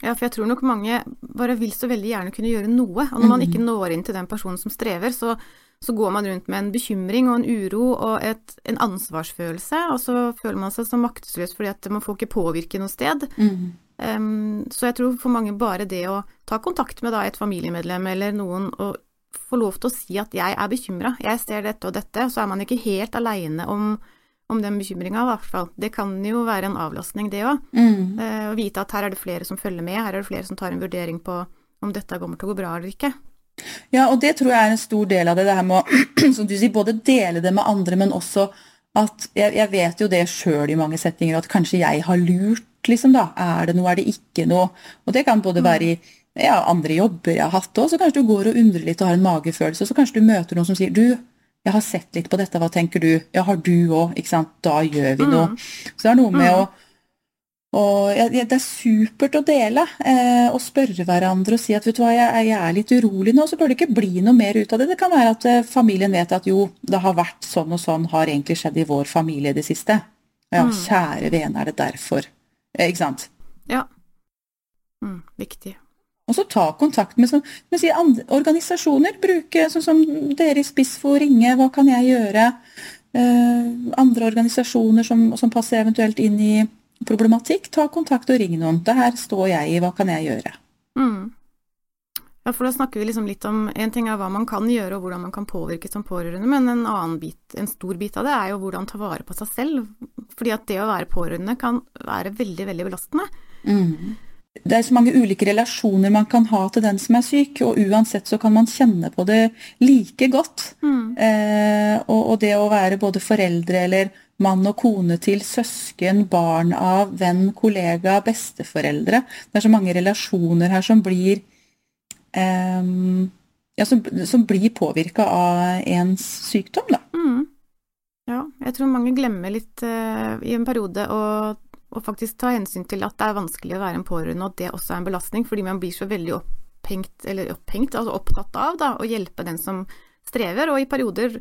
Ja, for jeg tror nok mange bare vil så veldig gjerne kunne gjøre noe. Og når man ikke mm. når inn til den personen som strever, så, så går man rundt med en bekymring og en uro og et, en ansvarsfølelse, og så føler man seg så maktesløs fordi at man får ikke påvirke noe sted. Mm. Um, så jeg tror for mange bare det å ta kontakt med da, et familiemedlem eller noen og få lov til å si at jeg er bekymra, jeg ser dette og dette, så er man ikke helt aleine om, om, den bekymringa, i hvert fall. Det kan jo være en avlastning, det òg. Mm. Eh, å vite at her er det flere som følger med, her er det flere som tar en vurdering på om dette kommer til å gå bra eller ikke. Ja, og det tror jeg er en stor del av det, det her med å, som du sier, både dele det med andre, men også at jeg, jeg vet jo det sjøl i mange settinger, at kanskje jeg har lurt, liksom, da. Er det noe, er det ikke noe? Og det kan både være i ja, andre jobber jeg har hatt òg, så kanskje du går og undrer litt og har en magefølelse, så kanskje du møter noen som sier du, jeg har sett litt på dette, hva tenker du? Ja, har du òg? Ikke sant. Da gjør vi noe. Mm. Så det er noe med mm. å og Det er supert å dele eh, og spørre hverandre og si at vet du hva, jeg, jeg, er litt urolig nå, så bør det ikke bli noe mer ut av det. Det kan være at eh, familien vet at jo, det har vært sånn og sånn, har egentlig skjedd i vår familie i det siste. Ja, mm. kjære vene, er det derfor? Eh, ikke sant? Ja. Mm, viktig. Og så ta kontakt med som, som sier, andre, organisasjoner. Bruke sånn som dere i Spiss for å ringe. Hva kan jeg gjøre? Uh, andre organisasjoner som, som, passer eventuelt inn i problematikk. Ta kontakt og ring noen. Det her står jeg i, hva kan jeg gjøre? Mm. Ja, for da snakker vi liksom litt om En ting er hva man kan gjøre og hvordan man kan påvirke som pårørende, men en annen bit, en stor bit av det er jo hvordan ta vare på seg selv. Fordi at det å være pårørende kan være veldig, veldig belastende. Mm det er så mange ulike relasjoner man kan ha til den som er syk, og uansett så kan man kjenne på det like godt. Mm. Eh, og, og, det å være både foreldre eller mann og kone til søsken, barn av venn, kollega, besteforeldre Det er så mange relasjoner her som blir eh, ja, som, som blir påvirka av ens sykdom, da. Mm. Ja, jeg tror mange glemmer litt eh, i en periode å og faktisk ta hensyn til at det er vanskelig å være en pårørende, og at det også er en belastning, fordi man blir så veldig opphengt, eller opphengt, altså opptatt av da, å hjelpe den som strever, og i perioder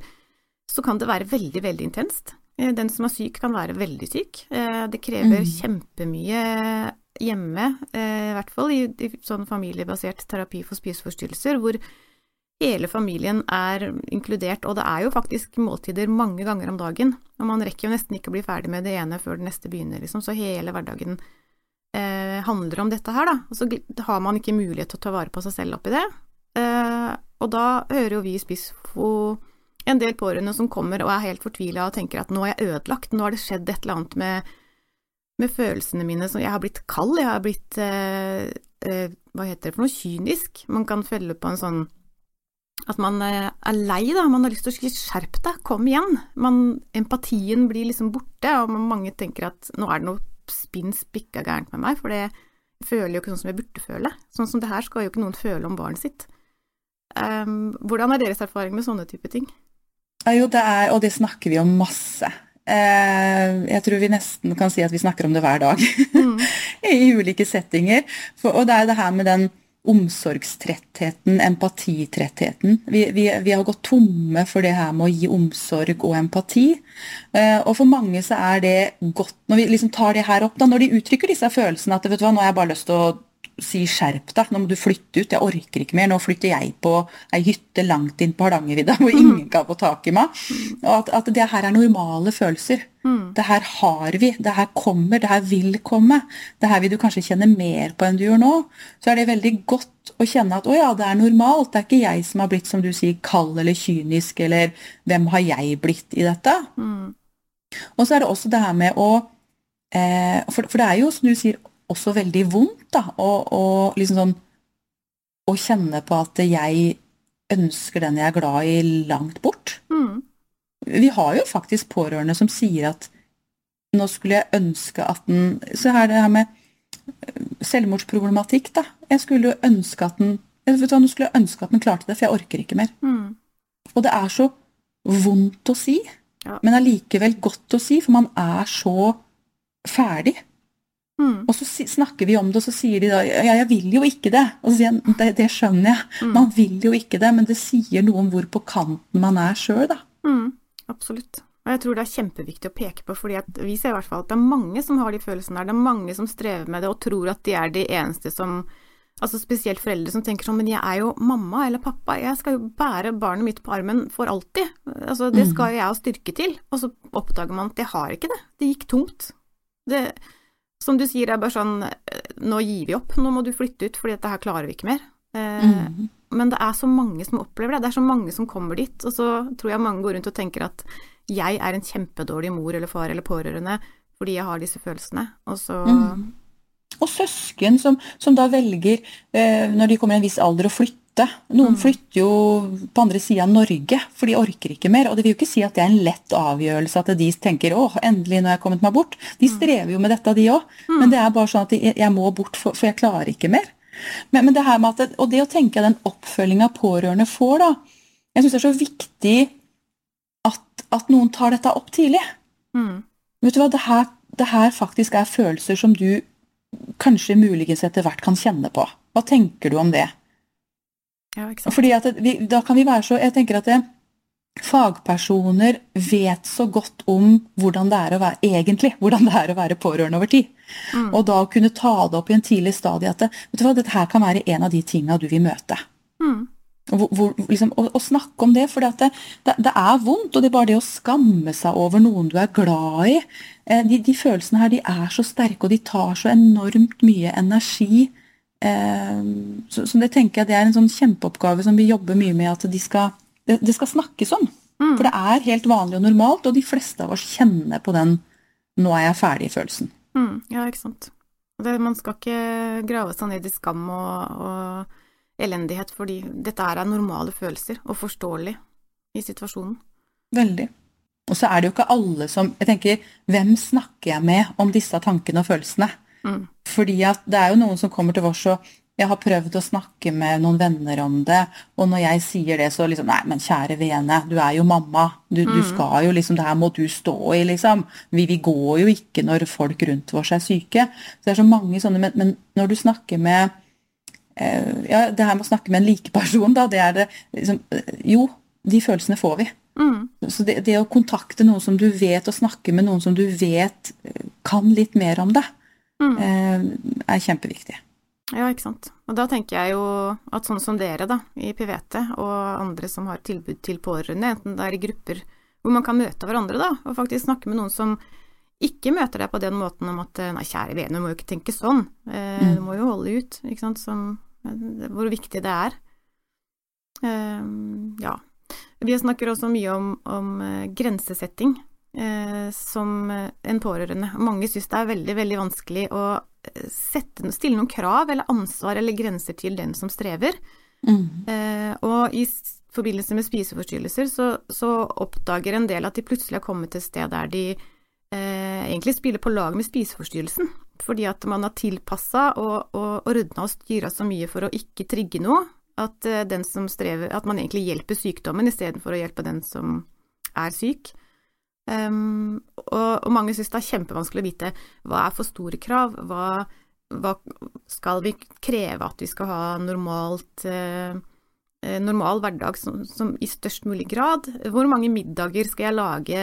så kan det være veldig, veldig intenst. Eh, den som er syk, kan være veldig syk. Eh, det krever mm. kjempemye hjemme, eh, i hvert fall i, i sånn familiebasert terapi for spiseforstyrrelser, hvor hele familien er inkludert, og det er jo faktisk måltider mange ganger om dagen. Og man rekker jo nesten ikke å bli ferdig med det ene før det neste begynner, liksom. Så hele hverdagen eh, handler om dette her, da. Og så har man ikke mulighet til å ta vare på seg selv oppi det. Eh, og da hører jo vi i Spissfo en del pårørende som kommer og er helt fortvila og tenker at nå er jeg ødelagt, nå har det skjedd et eller annet med, med følelsene mine. Så jeg har blitt kald, jeg har blitt eh, eh Hva heter det for noe? Kynisk. Man kan følge på en sånn at man eh, er lei, da. Man har lyst til å si 'skjerp deg, kom igjen'. Man, empatien blir liksom borte, og mange tenker at nå er det noe spinn spikka gærent med meg, for det føler jo ikke sånn som jeg burde føle. Sånn som det her skal jo ikke noen føle om barnet sitt. Um, hvordan er deres erfaring med sånne type ting? Ja, jo, det er, og det snakker vi om masse. Uh, jeg tror vi nesten kan si at vi snakker om det hver dag. Mm. I ulike settinger. For, og det er det her med den omsorgstrettheten, empatitrettheten. Vi, vi, vi, har gått tomme for det her med å gi omsorg og empati. Uh, og for mange så er det godt Når vi liksom tar det her opp, da, når de uttrykker disse følelsene at vet du hva, nå har jeg bare lyst til å si skjerp deg, nå må du flytte ut, jeg orker ikke mer, nå flytter jeg på ei hytte langt inn på Hardangervidda hvor Mm. ingen kan få tak i meg. Og at, at det her er normale følelser. Mm. Det her har vi, det her kommer, det her vil komme. Det her vil du kanskje kjenne mer på enn du gjør nå. Så er det veldig godt å kjenne at å ja, det er normalt, det er ikke jeg som har blitt, som du sier, kald eller kynisk, eller hvem har jeg blitt i dette? Mm. Og så er det også det her med å eh, for, for det er jo, som du sier, også veldig vondt, da, å, å liksom sånn Å kjenne på at jeg ønsker den jeg er glad i, langt bort. Mm. Vi har jo faktisk pårørende som sier at nå skulle jeg ønske at den Så her det her med eh, selvmordsproblematikk, da. Jeg skulle jo ønske at den vet du hva, Nå skulle jeg ønske at den klarte det, for jeg orker ikke mer. Mm. Og det er så vondt å si, Ja. men allikevel godt å si, for man er så ferdig. Mm. Og så snakker vi om det, og så sier de da ja, jeg vil jo ikke det. Og så sier jeg det, det skjønner jeg, Mm. man vil jo ikke det, men det sier noe om hvor på kanten man er sjøl, da. Mm. Absolutt. Og jeg tror det er kjempeviktig å peke på, fordi at vi ser i hvert fall at det er mange som har de følelsene der. Det er mange som strever med det og tror at de er de eneste som Altså spesielt foreldre som tenker sånn, men jeg er jo mamma eller pappa, jeg skal jo bære barnet mitt på armen for alltid. Altså det Mm. skal jo jeg ha styrke til. Og så oppdager man at jeg har ikke det. Det gikk tungt. Det, som du sier, er bare sånn Nå gir vi opp, nå må du flytte ut, fordi dette her klarer vi ikke mer. Eh, Mm. Men det er så mange som opplever det. Det er så mange som kommer dit. Og så tror jeg mange går rundt og tenker at jeg er en kjempedårlig mor eller far eller pårørende fordi jeg har disse følelsene. Og så Mm. Og søsken som, som da velger, eh, når de kommer i en viss alder, å flytte. Noen Mm. flytter jo på andre sida av Norge, for de orker ikke mer. Og det vil jo ikke si at det er en lett avgjørelse, at de tenker 'Å, endelig, nå har jeg kommet meg bort'. De strever jo med dette, de òg. Mm. Men det er bare sånn at de, jeg må bort, for, for jeg klarer ikke mer. Men, men det her med at Og det å tenke den oppfølginga pårørende får, da. Jeg syns det er så viktig at, at noen tar dette opp tidlig. mm, Vet du hva, det her, det her faktisk er følelser som du kanskje muligens etter hvert kan kjenne på. Hva tenker du om det? Ja. Fordi at vi, da kan vi være så Jeg tenker at det, fagpersoner vet så godt om hvordan det er å være egentlig, hvordan det er å være pårørende over tid. Mm. Og da å kunne ta det opp i en tidlig stadie at det, vet du hva, dette her kan være en av de tinga du vil møte. Mm, hvor, liksom, å, å, snakke om det, for det, det, det er vondt. Og det er bare det å skamme seg over noen du er glad i. Eh, de, de følelsene her de er så sterke, og de tar så enormt mye energi. Eh, så, så det tenker jeg det er en sånn kjempeoppgave som vi jobber mye med, at de skal, det, det skal snakkes om. mm, For det er helt vanlig og normalt, og de fleste av oss kjenner på den 'nå er jeg ferdig'-følelsen. mm, ja, ikke sant. Det, man skal ikke grave seg ned i skam og, og elendighet, fordi dette er normale følelser, og forståelig i situasjonen. Veldig. Og så er det jo ikke alle som Jeg tenker, hvem snakker jeg med om disse tankene og følelsene? Mm, Fordi at det er jo noen som kommer til oss og jeg har prøvd å snakke med noen venner om det, og når jeg sier det, så liksom Nei, men kjære vene, du er jo mamma. Du, du Mm. skal jo liksom Det her må du stå i, liksom. Vi, vi går jo ikke når folk rundt oss er syke. Så det er så mange sånne Men, men når du snakker med Ja, det her med å snakke med en likeperson, da, det er det liksom eh, Jo, de følelsene får vi. mm, Så det, det å kontakte noen som du vet, og snakke med noen som du vet eh, kan litt mer om det, mm. eh, er kjempeviktig. Ja, ikke sant. Og da tenker jeg jo at sånn som dere, da, i Pivete, og andre som har tilbud til pårørende, enten det er i grupper hvor man kan møte hverandre, da, og faktisk snakke med noen som ikke møter deg på den måten om at nei, kjære vene, du må jo ikke tenke sånn, eh, Mm. du må jo holde ut, ikke sant, som, hvor viktig det er. Eh, ja. Vi snakker også mye om, om eh, grensesetting eh, som eh, en pårørende. Mange syns det er veldig, veldig vanskelig å sette, stille noen krav eller ansvar eller grenser til den som strever. Eh, og i forbindelse med spiseforstyrrelser så, så oppdager en del at de plutselig har kommet til et sted der de eh, egentlig spiller på lag med spiseforstyrrelsen. Fordi at man har tilpassa og, og ordna og styra så mye for å ikke trigge noe, at, eh, strever, at man egentlig hjelper sykdommen istedenfor å hjelpe den som er syk. Um, og, og mange syns det er kjempevanskelig å vite hva er for store krav, hva, hva skal vi kreve at vi skal ha normalt eh, normal hverdag som, som, i størst mulig grad. Hvor mange middager skal jeg lage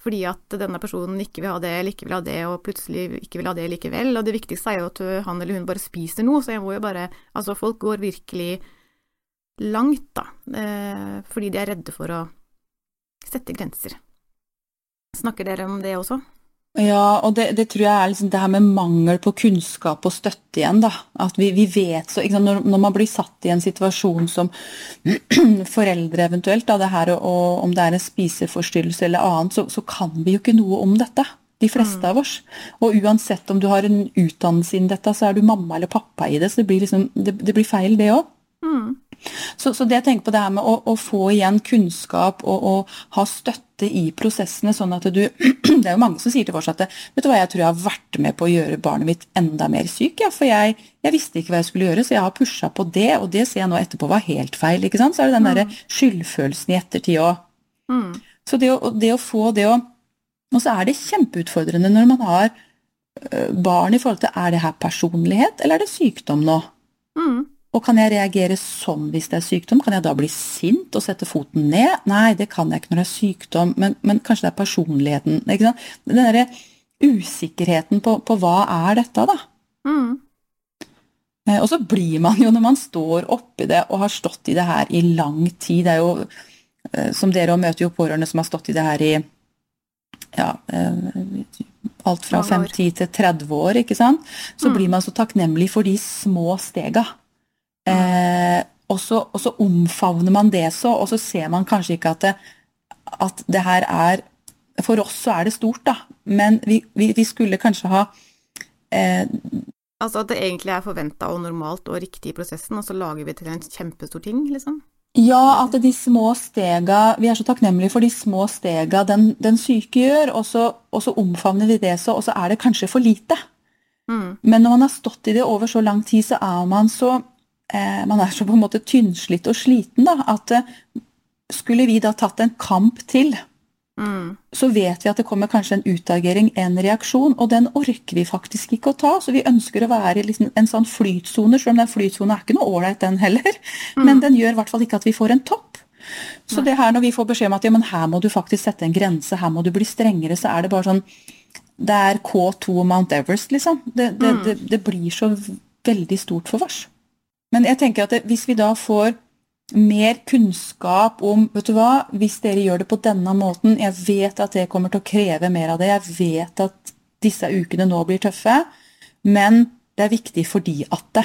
fordi at denne personen ikke vil ha det eller ikke vil ha det, og plutselig ikke vil ha det likevel. Og det viktigste er jo at han eller hun bare spiser noe, så jeg må jo bare Altså, folk går virkelig langt, da, eh, fordi de er redde for å sette grenser. Snakker dere om det også? Ja, og det, det, tror jeg er liksom det her med mangel på kunnskap og støtte igjen. da. At vi, vi vet så, når, når, man blir satt i en situasjon som foreldre eventuelt, da, det her, og om det er en spiseforstyrrelse eller annet, så, så kan vi jo ikke noe om dette. De fleste mm. av oss. Og uansett om du har en utdannelse innen dette, så er du mamma eller pappa i det. Så det blir, liksom, det, det blir feil, det òg. Mm. Så, så, det jeg tenker på det her med å, å få igjen kunnskap og, og, ha støtte i prosessene, sånn at du Det er jo mange som sier til oss at vet du hva, jeg tror jeg har vært med på å gjøre barnet mitt enda mer syk. Ja, for jeg, jeg, visste ikke hva jeg skulle gjøre, så jeg har pusha på det, og det ser jeg nå etterpå var helt feil. ikke sant? Så er det den mm. derre skyldfølelsen i ettertid òg. Mm. Så det å, det å, få det å Og så er det kjempeutfordrende når man har barn i forhold til er det her personlighet, eller er det sykdom nå? Mm. Og kan jeg reagere sånn hvis det er sykdom? Kan jeg da bli sint og sette foten ned? Nei, det kan jeg ikke når det er sykdom, men, men kanskje det er personligheten. Ikke sant? Den derre usikkerheten på, på, hva er dette, da. Mm. Eh, og så blir man jo, når man står oppi det og har stått i det her i lang tid Det er jo, eh, som dere òg møter jo pårørende som har stått i det her i ja, eh, alt fra 5-10 til 30 år, ikke sant. Så mm. blir man så takknemlig for de små stega. Eh, og, så, og, så, omfavner man det så, og så ser man kanskje ikke at det, at det her er For oss så er det stort, da, men vi, vi, vi skulle kanskje ha eh, Altså at det egentlig er forventa og normalt og riktig i prosessen, og så lager vi til en kjempestor ting, liksom? Ja, at de små stega Vi er så takknemlige for de små stega den, den syke gjør, og så, og så, omfavner vi det så, og så er det kanskje for lite. Mm. Men når man har stått i det over så lang tid, så er man så Man er så på en måte tynnslitt og sliten da, at eh, skulle vi da tatt en kamp til, mm. så vet vi at det kommer kanskje en utagering, en reaksjon, og den orker vi faktisk ikke å ta. Så vi ønsker å være i liksom en sånn flytsone, selv om den flytsonen er ikke noe ålreit, den heller. Mm. Men den gjør i hvert fall ikke at vi får en topp. Så det her når vi får beskjed om at ja, men her må du faktisk sette en grense, her må du bli strengere, så er det bare sånn Det er K2 Mount Everest, liksom. Det, det, mm. det, det blir så veldig stort for oss. Men jeg tenker at hvis vi da får mer kunnskap om vet du hva, Hvis dere gjør det på denne måten Jeg vet at det kommer til å kreve mer av det. Jeg vet at disse ukene nå blir tøffe. Men det er viktig fordi at det.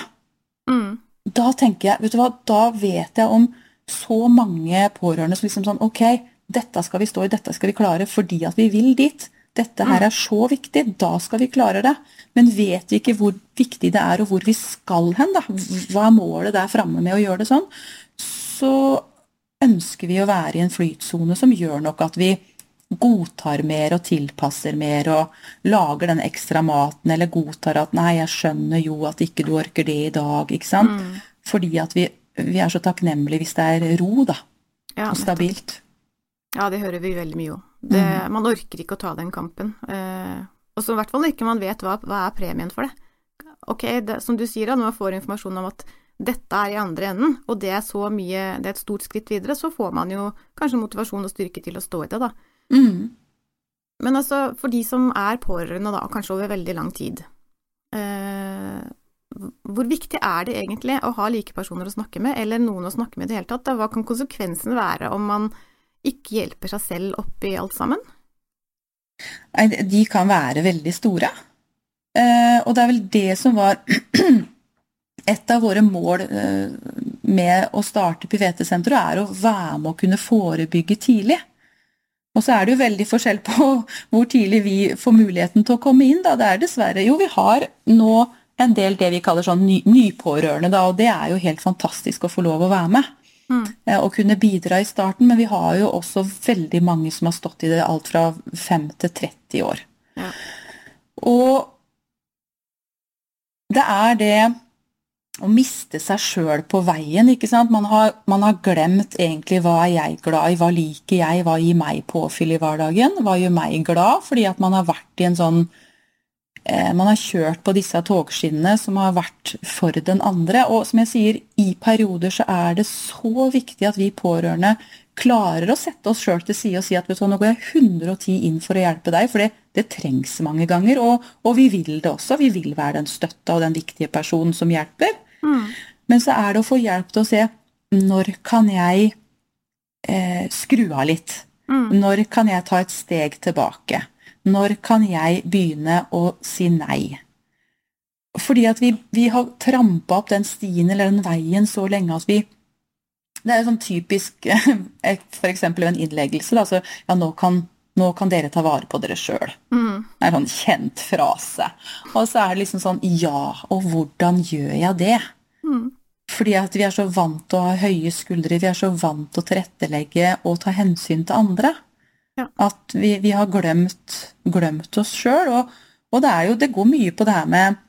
Mm. Da tenker jeg, vet du hva, da vet jeg om så mange pårørende som liksom sånn Ok, dette skal vi stå i, dette skal vi klare fordi at vi vil dit. Dette her er så viktig, da skal vi klare det. Men vet vi ikke hvor viktig det er, og hvor vi skal hen, da, hva er målet der framme med å gjøre det sånn, så ønsker vi å være i en flytsone som gjør nok at vi godtar mer og tilpasser mer og lager den ekstra maten, eller godtar at 'nei, jeg skjønner jo at ikke du orker det i dag', ikke sant? Mm. Fordi at vi, vi, er så takknemlige hvis det er ro, da. Ja, og stabilt. Ja, det hører vi veldig mye om. Det, mm. Man orker ikke å ta den kampen. Eh, og så i hvert fall ikke man vet hva, hva er premien for det. Ok, det, som du sier da, når man får informasjon om at dette er i andre enden, og det er så mye, det er et stort skritt videre, så får man jo kanskje motivasjon og styrke til å stå i det, da. Mm. Men altså, for de som er pårørende da, kanskje over veldig lang tid, eh, hvor viktig er det egentlig å ha like personer å snakke med, eller noen å snakke med i det hele tatt? Da? Hva kan konsekvensen være om man ikke hjelper seg selv oppi alt sammen? Nei, de kan være veldig store. Eh, og det er vel det som var et av våre mål eh, med å starte Pivete-senteret, er å være med å kunne forebygge tidlig. Og så er det jo veldig forskjell på hvor tidlig vi får muligheten til å komme inn. Da. Det er dessverre Jo, vi har nå en del det vi kaller sånn ny, nypårørende, da, og det er jo helt fantastisk å få lov å være med. Mm. Og eh, kunne bidra i starten, men vi har jo også veldig mange som har stått i det alt fra 5 til 30 år. Ja. Og det er det å miste seg sjøl på veien, ikke sant. Man har, man har, glemt egentlig hva er jeg glad i, hva liker jeg, hva gir meg påfyll i hverdagen, hva gjør meg glad, fordi at man har vært i en sånn man har kjørt på disse togskinnene som har vært for den andre. Og som jeg sier, i perioder så er det så viktig at vi pårørende klarer å sette oss sjøl til side og si at vet du, nå går jeg 110 inn for å hjelpe deg, for det, det trengs mange ganger. Og, og, vi vil det også. Vi vil være den støtta og den viktige personen som hjelper. Mm. Men så er det å få hjelp til å se når kan jeg eh, skru av litt? Mm. Når kan jeg ta et steg tilbake? Når kan jeg begynne å si nei? Fordi at vi, vi har trampa opp den stien eller den veien så lenge at vi Det er jo sånn typisk f.eks. en innleggelse. Da, så, ja, nå kan, nå kan dere ta vare på dere sjøl. Mm. Det er en sånn kjent frase. Og så er det liksom sånn Ja, og hvordan gjør jeg det? Mm. Fordi at vi er så vant til å ha høye skuldre, vi er så vant til å tilrettelegge og ta hensyn til andre. Ja. At vi, vi, har glemt, glemt oss sjøl. Og, og, det er jo Det går mye på det her med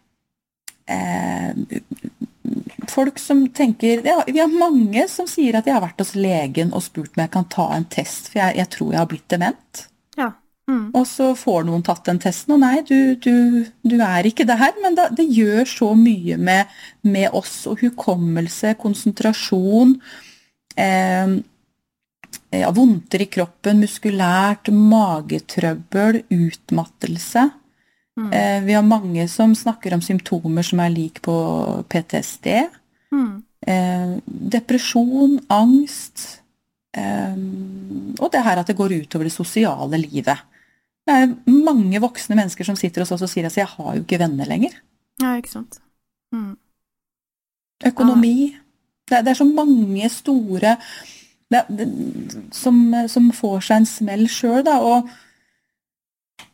eh, folk som tenker ja, Vi har mange som sier at jeg har vært hos legen og spurt om jeg kan ta en test, for jeg, jeg tror jeg har blitt dement. Ja. Mm. Og så får noen tatt den testen, og nei, du, du, du er ikke det her. Men da, det gjør så mye med, med oss, og hukommelse, konsentrasjon. Eh, ja, vondter i kroppen, muskulært, magetrøbbel, utmattelse. Mm. Eh, vi har mange som snakker om symptomer som er lik på PTSD. Mm. Eh, depresjon, angst. Eh, og det her at det går utover det sosiale livet. Det er mange voksne mennesker som sitter hos oss og sier at 'jeg har jo ikke venner lenger'. Ja, ikke sant. Mm. Økonomi. Det er, det, er så mange store det, det, som, som, får seg en smell sjøl, da. Og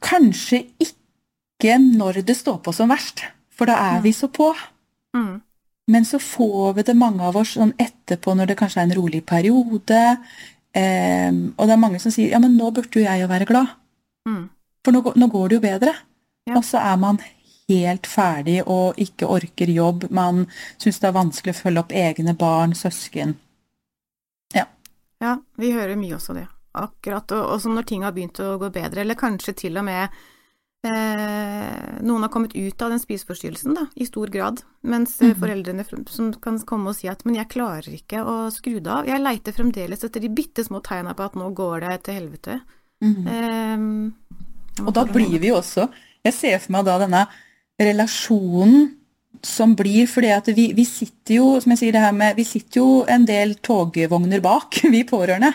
kanskje ikke når det står på som verst, for da er mm. vi så på. Mm. Men så får vi det, mange av oss, sånn etterpå når det kanskje er en rolig periode. Eh, og det er mange som sier ja, men nå burde jo jeg jo være glad. Mm. For nå, nå, går det jo bedre. Ja. Og så er man helt ferdig og ikke orker jobb. Man syns det er vanskelig å følge opp egne barn, søsken. Ja. Vi hører mye også det. Akkurat. Og også når ting har begynt å gå bedre, eller kanskje til og med eh, noen har kommet ut av den spiseforstyrrelsen, da, i stor grad. Mens mm. foreldrene som kan komme og si at 'men jeg klarer ikke å skru det av'. Jeg leiter fremdeles etter de bitte små tegna på at nå går det til helvete. Mm. Um, og da blir vi jo også Jeg ser for meg da denne relasjonen som blir fordi at vi, vi, sitter jo som jeg sier det her med, vi sitter jo en del togvogner bak, vi pårørende.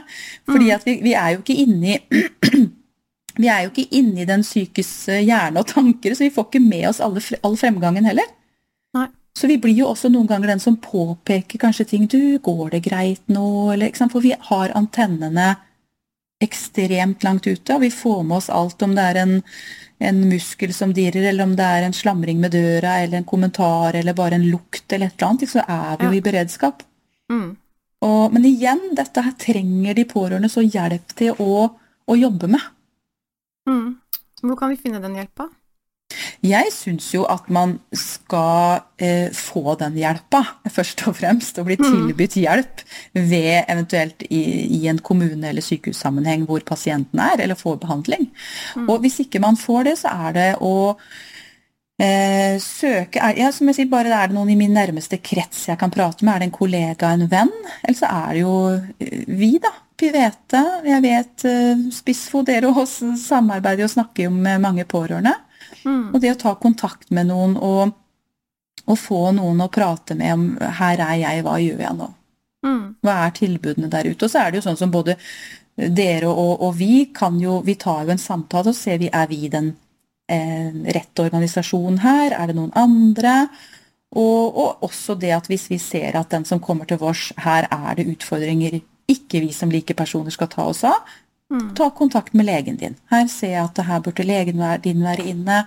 Fordi mm. at vi, vi er jo ikke inni vi er jo ikke inni den psykes hjerne og tanker, så vi får ikke med oss alle, all fremgangen heller. Nei. Så vi blir jo også noen ganger den som påpeker kanskje ting du, 'Går det greit nå?' Eller, For vi har antennene ekstremt langt ute, og vi får med oss alt om det er en, en, muskel som dirrer, eller om det er en slamring med døra, eller en kommentar, eller bare en lukt, eller et eller annet, så er vi jo i beredskap. Mm. Og, men igjen, dette her trenger de pårørende så hjelp til å, å jobbe med. Mm. Hvor kan vi finne den hjelpa? Jeg syns jo at man skal eh, få den hjelpa, først og fremst. Og bli mm. tilbudt hjelp ved eventuelt i, i en kommune- eller sykehussammenheng hvor pasienten er, eller får behandling. Mm. Og hvis ikke man får det, så er det å eh, søke er, ja, som jeg sier, bare Er det noen i min nærmeste krets jeg kan prate med? Er det en kollega, en venn? Eller så er det jo eh, vi, da. Pivete. Jeg vet eh, Spissfo, dere og oss samarbeider og snakker jo med mange pårørende. Mm. Og det å ta kontakt med noen og, og, få noen å prate med om 'her er jeg, hva gjør jeg nå'? Mm. Hva er tilbudene der ute? Og så er det jo sånn som både dere og, og vi kan jo Vi tar jo en samtale og ser vi er vi den eh, rette organisasjonen her? Er det noen andre? Og, og, også det at hvis vi ser at den som kommer til vårs, her er det utfordringer ikke vi som like personer skal ta oss av, Mm. Ta kontakt med legen din. Her ser jeg at her burde legen din være inne.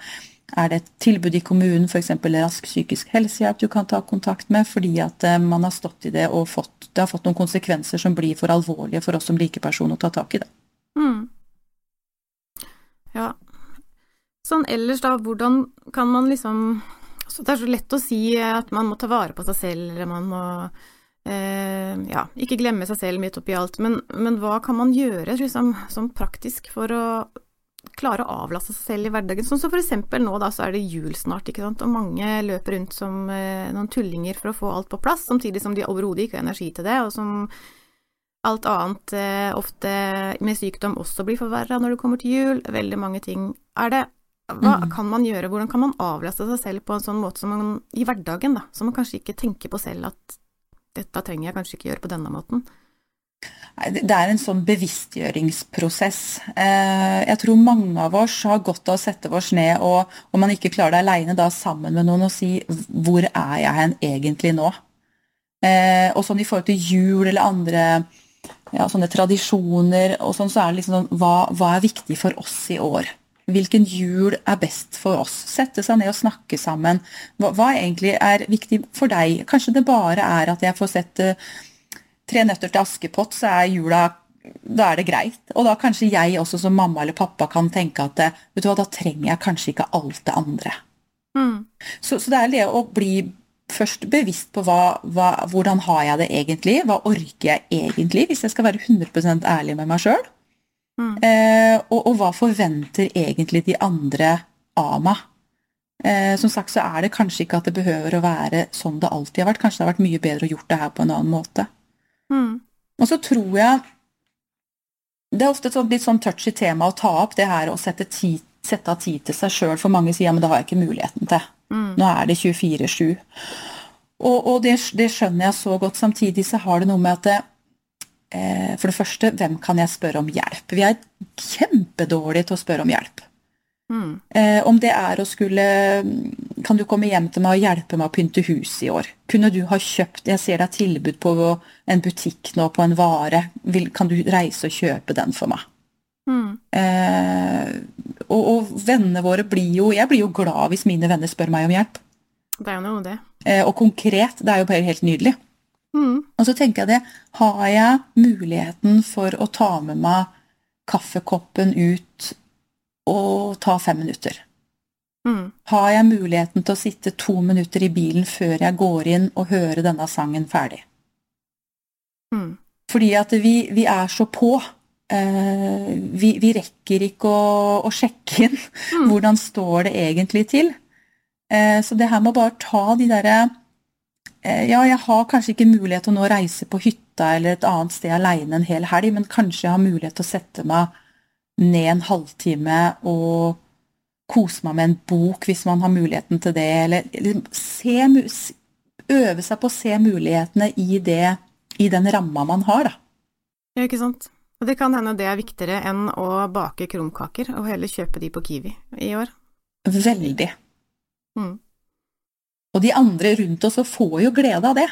Er det et tilbud i kommunen, f.eks. rask psykisk helsehjelp du kan ta kontakt med fordi at eh, man har stått i det og fått, det har fått noen konsekvenser som blir for alvorlige for oss som likeperson å ta tak i det. Mm. Ja. Sånn ellers, da, hvordan kan man liksom altså Det er så lett å si at man må ta vare på seg selv, eller man må ja, ikke glemme seg selv midt oppi alt. Men, men, hva kan man gjøre liksom, sånn praktisk for å klare å avlaste seg selv i hverdagen. Sånn som for eksempel nå, da, så er det jul snart, ikke sant, og mange løper rundt som eh, noen tullinger for å få alt på plass, samtidig som de overhodet ikke har energi til det, og som alt annet eh, ofte med sykdom også blir forverra når det kommer til jul. Veldig mange ting. Er det hva mm. kan man gjøre, hvordan kan man avlaste seg selv på en sånn måte som man i hverdagen, da, som man kanskje ikke tenker på selv at dette trenger jeg kanskje ikke gjøre på denne måten? Det er en sånn bevisstgjøringsprosess. Eh, jeg tror mange av oss har godt av å sette oss ned og om man ikke klarer det aleine, da sammen med noen og si 'hvor er jeg hen egentlig nå?' Eh, og sånn i forhold til jul eller andre ja, sånne tradisjoner og sånn, så er det liksom sånn hva, hva er viktig for oss i år? Hvilken jul er best for oss? Sette seg ned og snakke sammen. Hva, hva egentlig er viktig for deg? Kanskje det bare er at jeg får sett uh, Tre nøtter til Askepott, så er jula da er det greit. Og da kanskje jeg også som mamma eller pappa kan tenke at eh, vet du hva, da trenger jeg kanskje ikke alt det andre. Mm. Så, så, det er det å bli først bevisst på hva, hva, hvordan har jeg det egentlig, hva orker jeg egentlig, hvis jeg skal være 100% ærlig med meg sjøl. Mm. Eh, og, hva forventer egentlig de andre av meg? Eh, som sagt så er det kanskje ikke at det behøver å være sånn det alltid har vært. Kanskje det har vært mye bedre å gjort det her på en annen måte. Mm. Og så tror jeg Det er ofte et litt sånn touchy tema å ta opp, det her å sette, tid, sette av tid til seg sjøl. For mange sier ja, men det har jeg ikke muligheten til. Mm. Nå er det 24-7. Og, og det, det, skjønner jeg så godt. Samtidig så har det noe med at det, for det første, hvem kan jeg spørre om hjelp? Vi er kjempedårlige til å spørre om hjelp. Mm. Om det er å skulle Kan du komme hjem til meg og hjelpe meg å pynte huset i år? Kunne du ha kjøpt Jeg ser det er tilbud på en butikk nå på en vare. Kan du reise og kjøpe den for meg? Mm. Eh, og, og, vennene våre blir jo Jeg blir jo glad hvis mine venner spør meg om hjelp. Det er jo noe, det. Eh, og konkret. Det er jo bare helt nydelig. Mm. Og så tenker jeg det, har jeg muligheten for å ta med meg kaffekoppen ut og ta fem minutter? Mm. Har jeg muligheten til å sitte to minutter i bilen før jeg går inn og høre denne sangen ferdig? Mm. Fordi at vi, vi, er så på. Eh, vi, vi, rekker ikke å, å sjekke inn mm. hvordan står det egentlig til. Eh, så det her med å bare ta de derre ja, jeg har kanskje ikke mulighet til å nå reise på hytta eller et annet sted aleine en hel helg, men kanskje jeg har mulighet til å sette meg ned en halvtime og kose meg med en bok hvis man har muligheten til det, eller se, øve seg på å se mulighetene i, det, i den ramma man har, da. Ja, ikke sant. Og det kan hende det er viktigere enn å bake krumkaker, og heller kjøpe de på Kiwi i år. Veldig. Mm. Og de andre rundt oss får jo glede av det.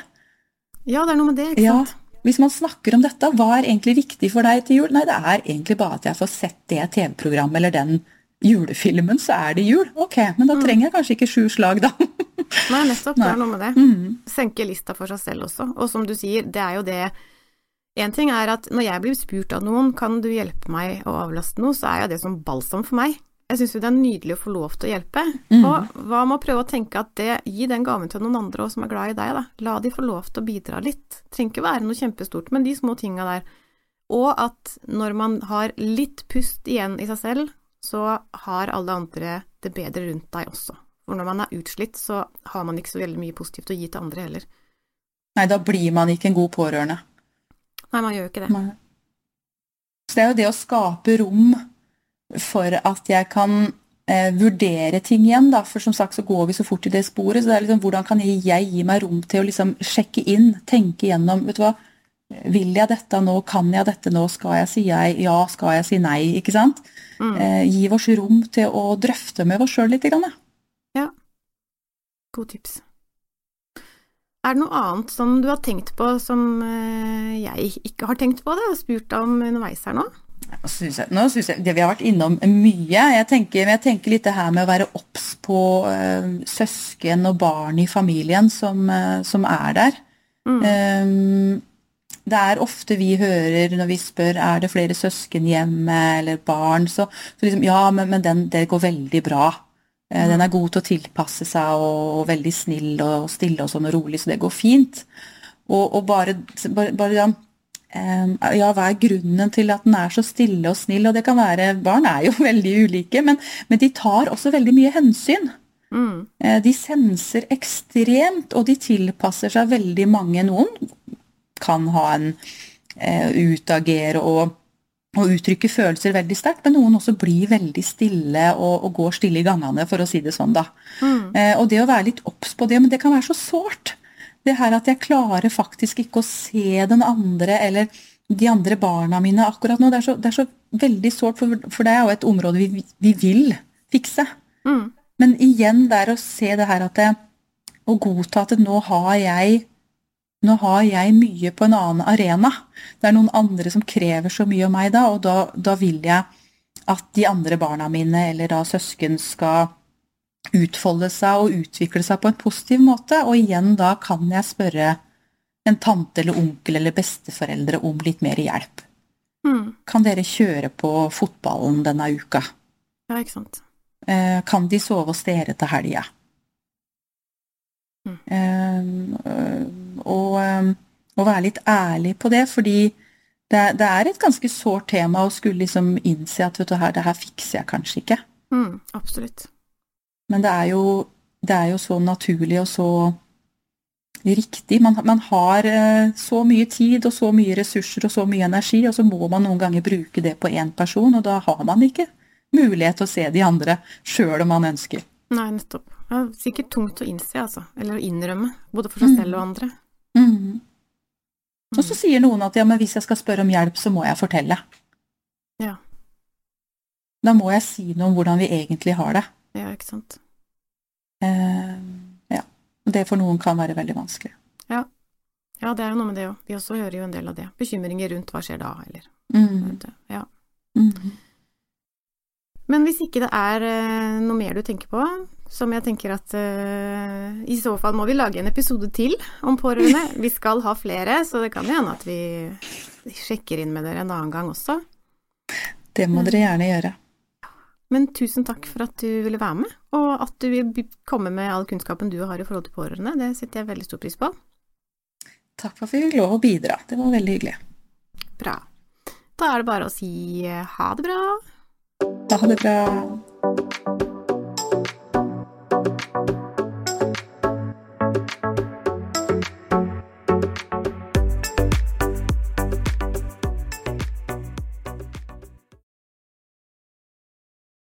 Ja, det er noe med det, ikke sant. Ja. Hvis man snakker om dette, hva er egentlig viktig for deg til jul? Nei, det er egentlig bare at jeg får sett det TV-programmet eller den julefilmen, så er det jul. Ok, men da mm. trenger jeg kanskje ikke sju slag, da. Nei, nettopp. Det er noe med det. Mm. Senke lista for seg selv også. Og som du sier, det er jo det En ting er at når jeg blir spurt av noen, kan du hjelpe meg å avlaste noe, så er jo det som balsam for meg. Jeg syns jo det er nydelig å få lov til å hjelpe. Mm. Og hva med å prøve å tenke at det, gi den gaven til noen andre også som er glad i deg, da. La de få lov til å bidra litt. Det trenger ikke være noe kjempestort, men de små tinga der. Og at når man har litt pust igjen i seg selv, så har alle andre det bedre rundt deg også. For når man er utslitt, så har man ikke så veldig mye positivt å gi til andre heller. Nei, da blir man ikke en god pårørende. Nei, man gjør jo ikke det. Man... Så det er jo det å skape rom for at jeg kan eh, vurdere ting igjen. Da. For som sagt så går vi så fort i det sporet. Så det er liksom, hvordan kan jeg, jeg gi meg rom til å liksom sjekke inn, tenke gjennom vet du hva, Vil jeg dette nå? Kan jeg dette nå? Skal jeg si jeg? Ja, skal jeg si nei? Ikke sant? Mm. Eh, gi oss rom til å drøfte med oss sjøl litt. Grann, ja. God tips. Er det noe annet som du har tenkt på som eh, jeg ikke har tenkt på? det, og spurt om underveis her nå? Synes jeg, nå synes jeg, det Vi har vært innom mye. Jeg tenker, jeg tenker litt det her med å være obs på uh, søsken og barn i familien som, uh, som er der. Mm. Um, det er ofte vi hører når vi spør er det flere søsken hjemme eller barn, så, så liksom, ja, men, men den, det går veldig bra. Uh, mm. Den er god til å tilpasse seg og, og veldig snill og stille og sånn og rolig, så det går fint. Og, og bare, bare, bare ja, hva er grunnen til at den er så stille og snill? Og det kan være Barn er jo veldig ulike, men, men de tar også veldig mye hensyn. Mm. De senser ekstremt, og de tilpasser seg veldig mange. Noen kan ha en eh, utagere og, og, uttrykke følelser veldig sterkt, men noen også blir veldig stille og, og, går stille i gangene, for å si det sånn, da. Mm. Eh, og det å være litt obs på det, men det kan være så sårt det her at jeg klarer faktisk ikke å se den andre eller de andre barna mine akkurat nå. Det er så, det er så veldig sårt, for, for, det er jo et område vi, vi vil fikse. Mm. Men igjen der å se det her at det, Å godta at nå har jeg nå har jeg mye på en annen arena. Det er noen andre som krever så mye av meg da, og da, da vil jeg at de andre barna mine eller da søsken skal utfolde seg og utvikle seg på en positiv måte. Og igjen da kan jeg spørre en tante eller onkel eller besteforeldre om litt mer hjelp. Mm. Kan dere kjøre på fotballen denne uka? Ja, ikke sant. Eh, kan de sove hos dere til helga? Mm. Eh, og, eh, og, være litt ærlig på det, fordi det, det, er et ganske sårt tema å skulle liksom innse at vet du her, det her fikser jeg kanskje ikke. Mm, absolutt. Men det er, jo, det er jo så naturlig og så riktig. Man, man, har eh, så mye tid og så mye ressurser og så mye energi, og så må man noen ganger bruke det på én person, og da har man ikke mulighet til å se de andre sjøl om man ønsker. Nei, nettopp. Det er sikkert tungt å innse, altså. Eller å innrømme. Både for seg selv og andre. Mm. Mm. Og så sier noen at ja, men hvis jeg skal spørre om hjelp, så må jeg fortelle. Ja. Da må jeg si noe om hvordan vi egentlig har det. Ja, ikke sant. Eh, ja. Det for noen kan være veldig vanskelig. Ja. ja det er jo noe med det òg. Vi også hører jo en del av det. Bekymringer rundt hva skjer da, eller mm. Ja. Mm. Men hvis ikke det er uh, noe mer du tenker på, som jeg tenker at uh, i så fall må vi lage en episode til om pårørende. Vi skal ha flere, så det kan hende at vi sjekker inn med dere en annen gang også. Det må dere gjerne gjøre. Men tusen takk for at du ville være med, og at du vil komme med all kunnskapen du har i forhold til pårørende. Det setter jeg veldig stor pris på. Takk for at vi fikk lov å bidra. Det var veldig hyggelig. Bra. Da er det bare å si ha det bra. Ha det bra.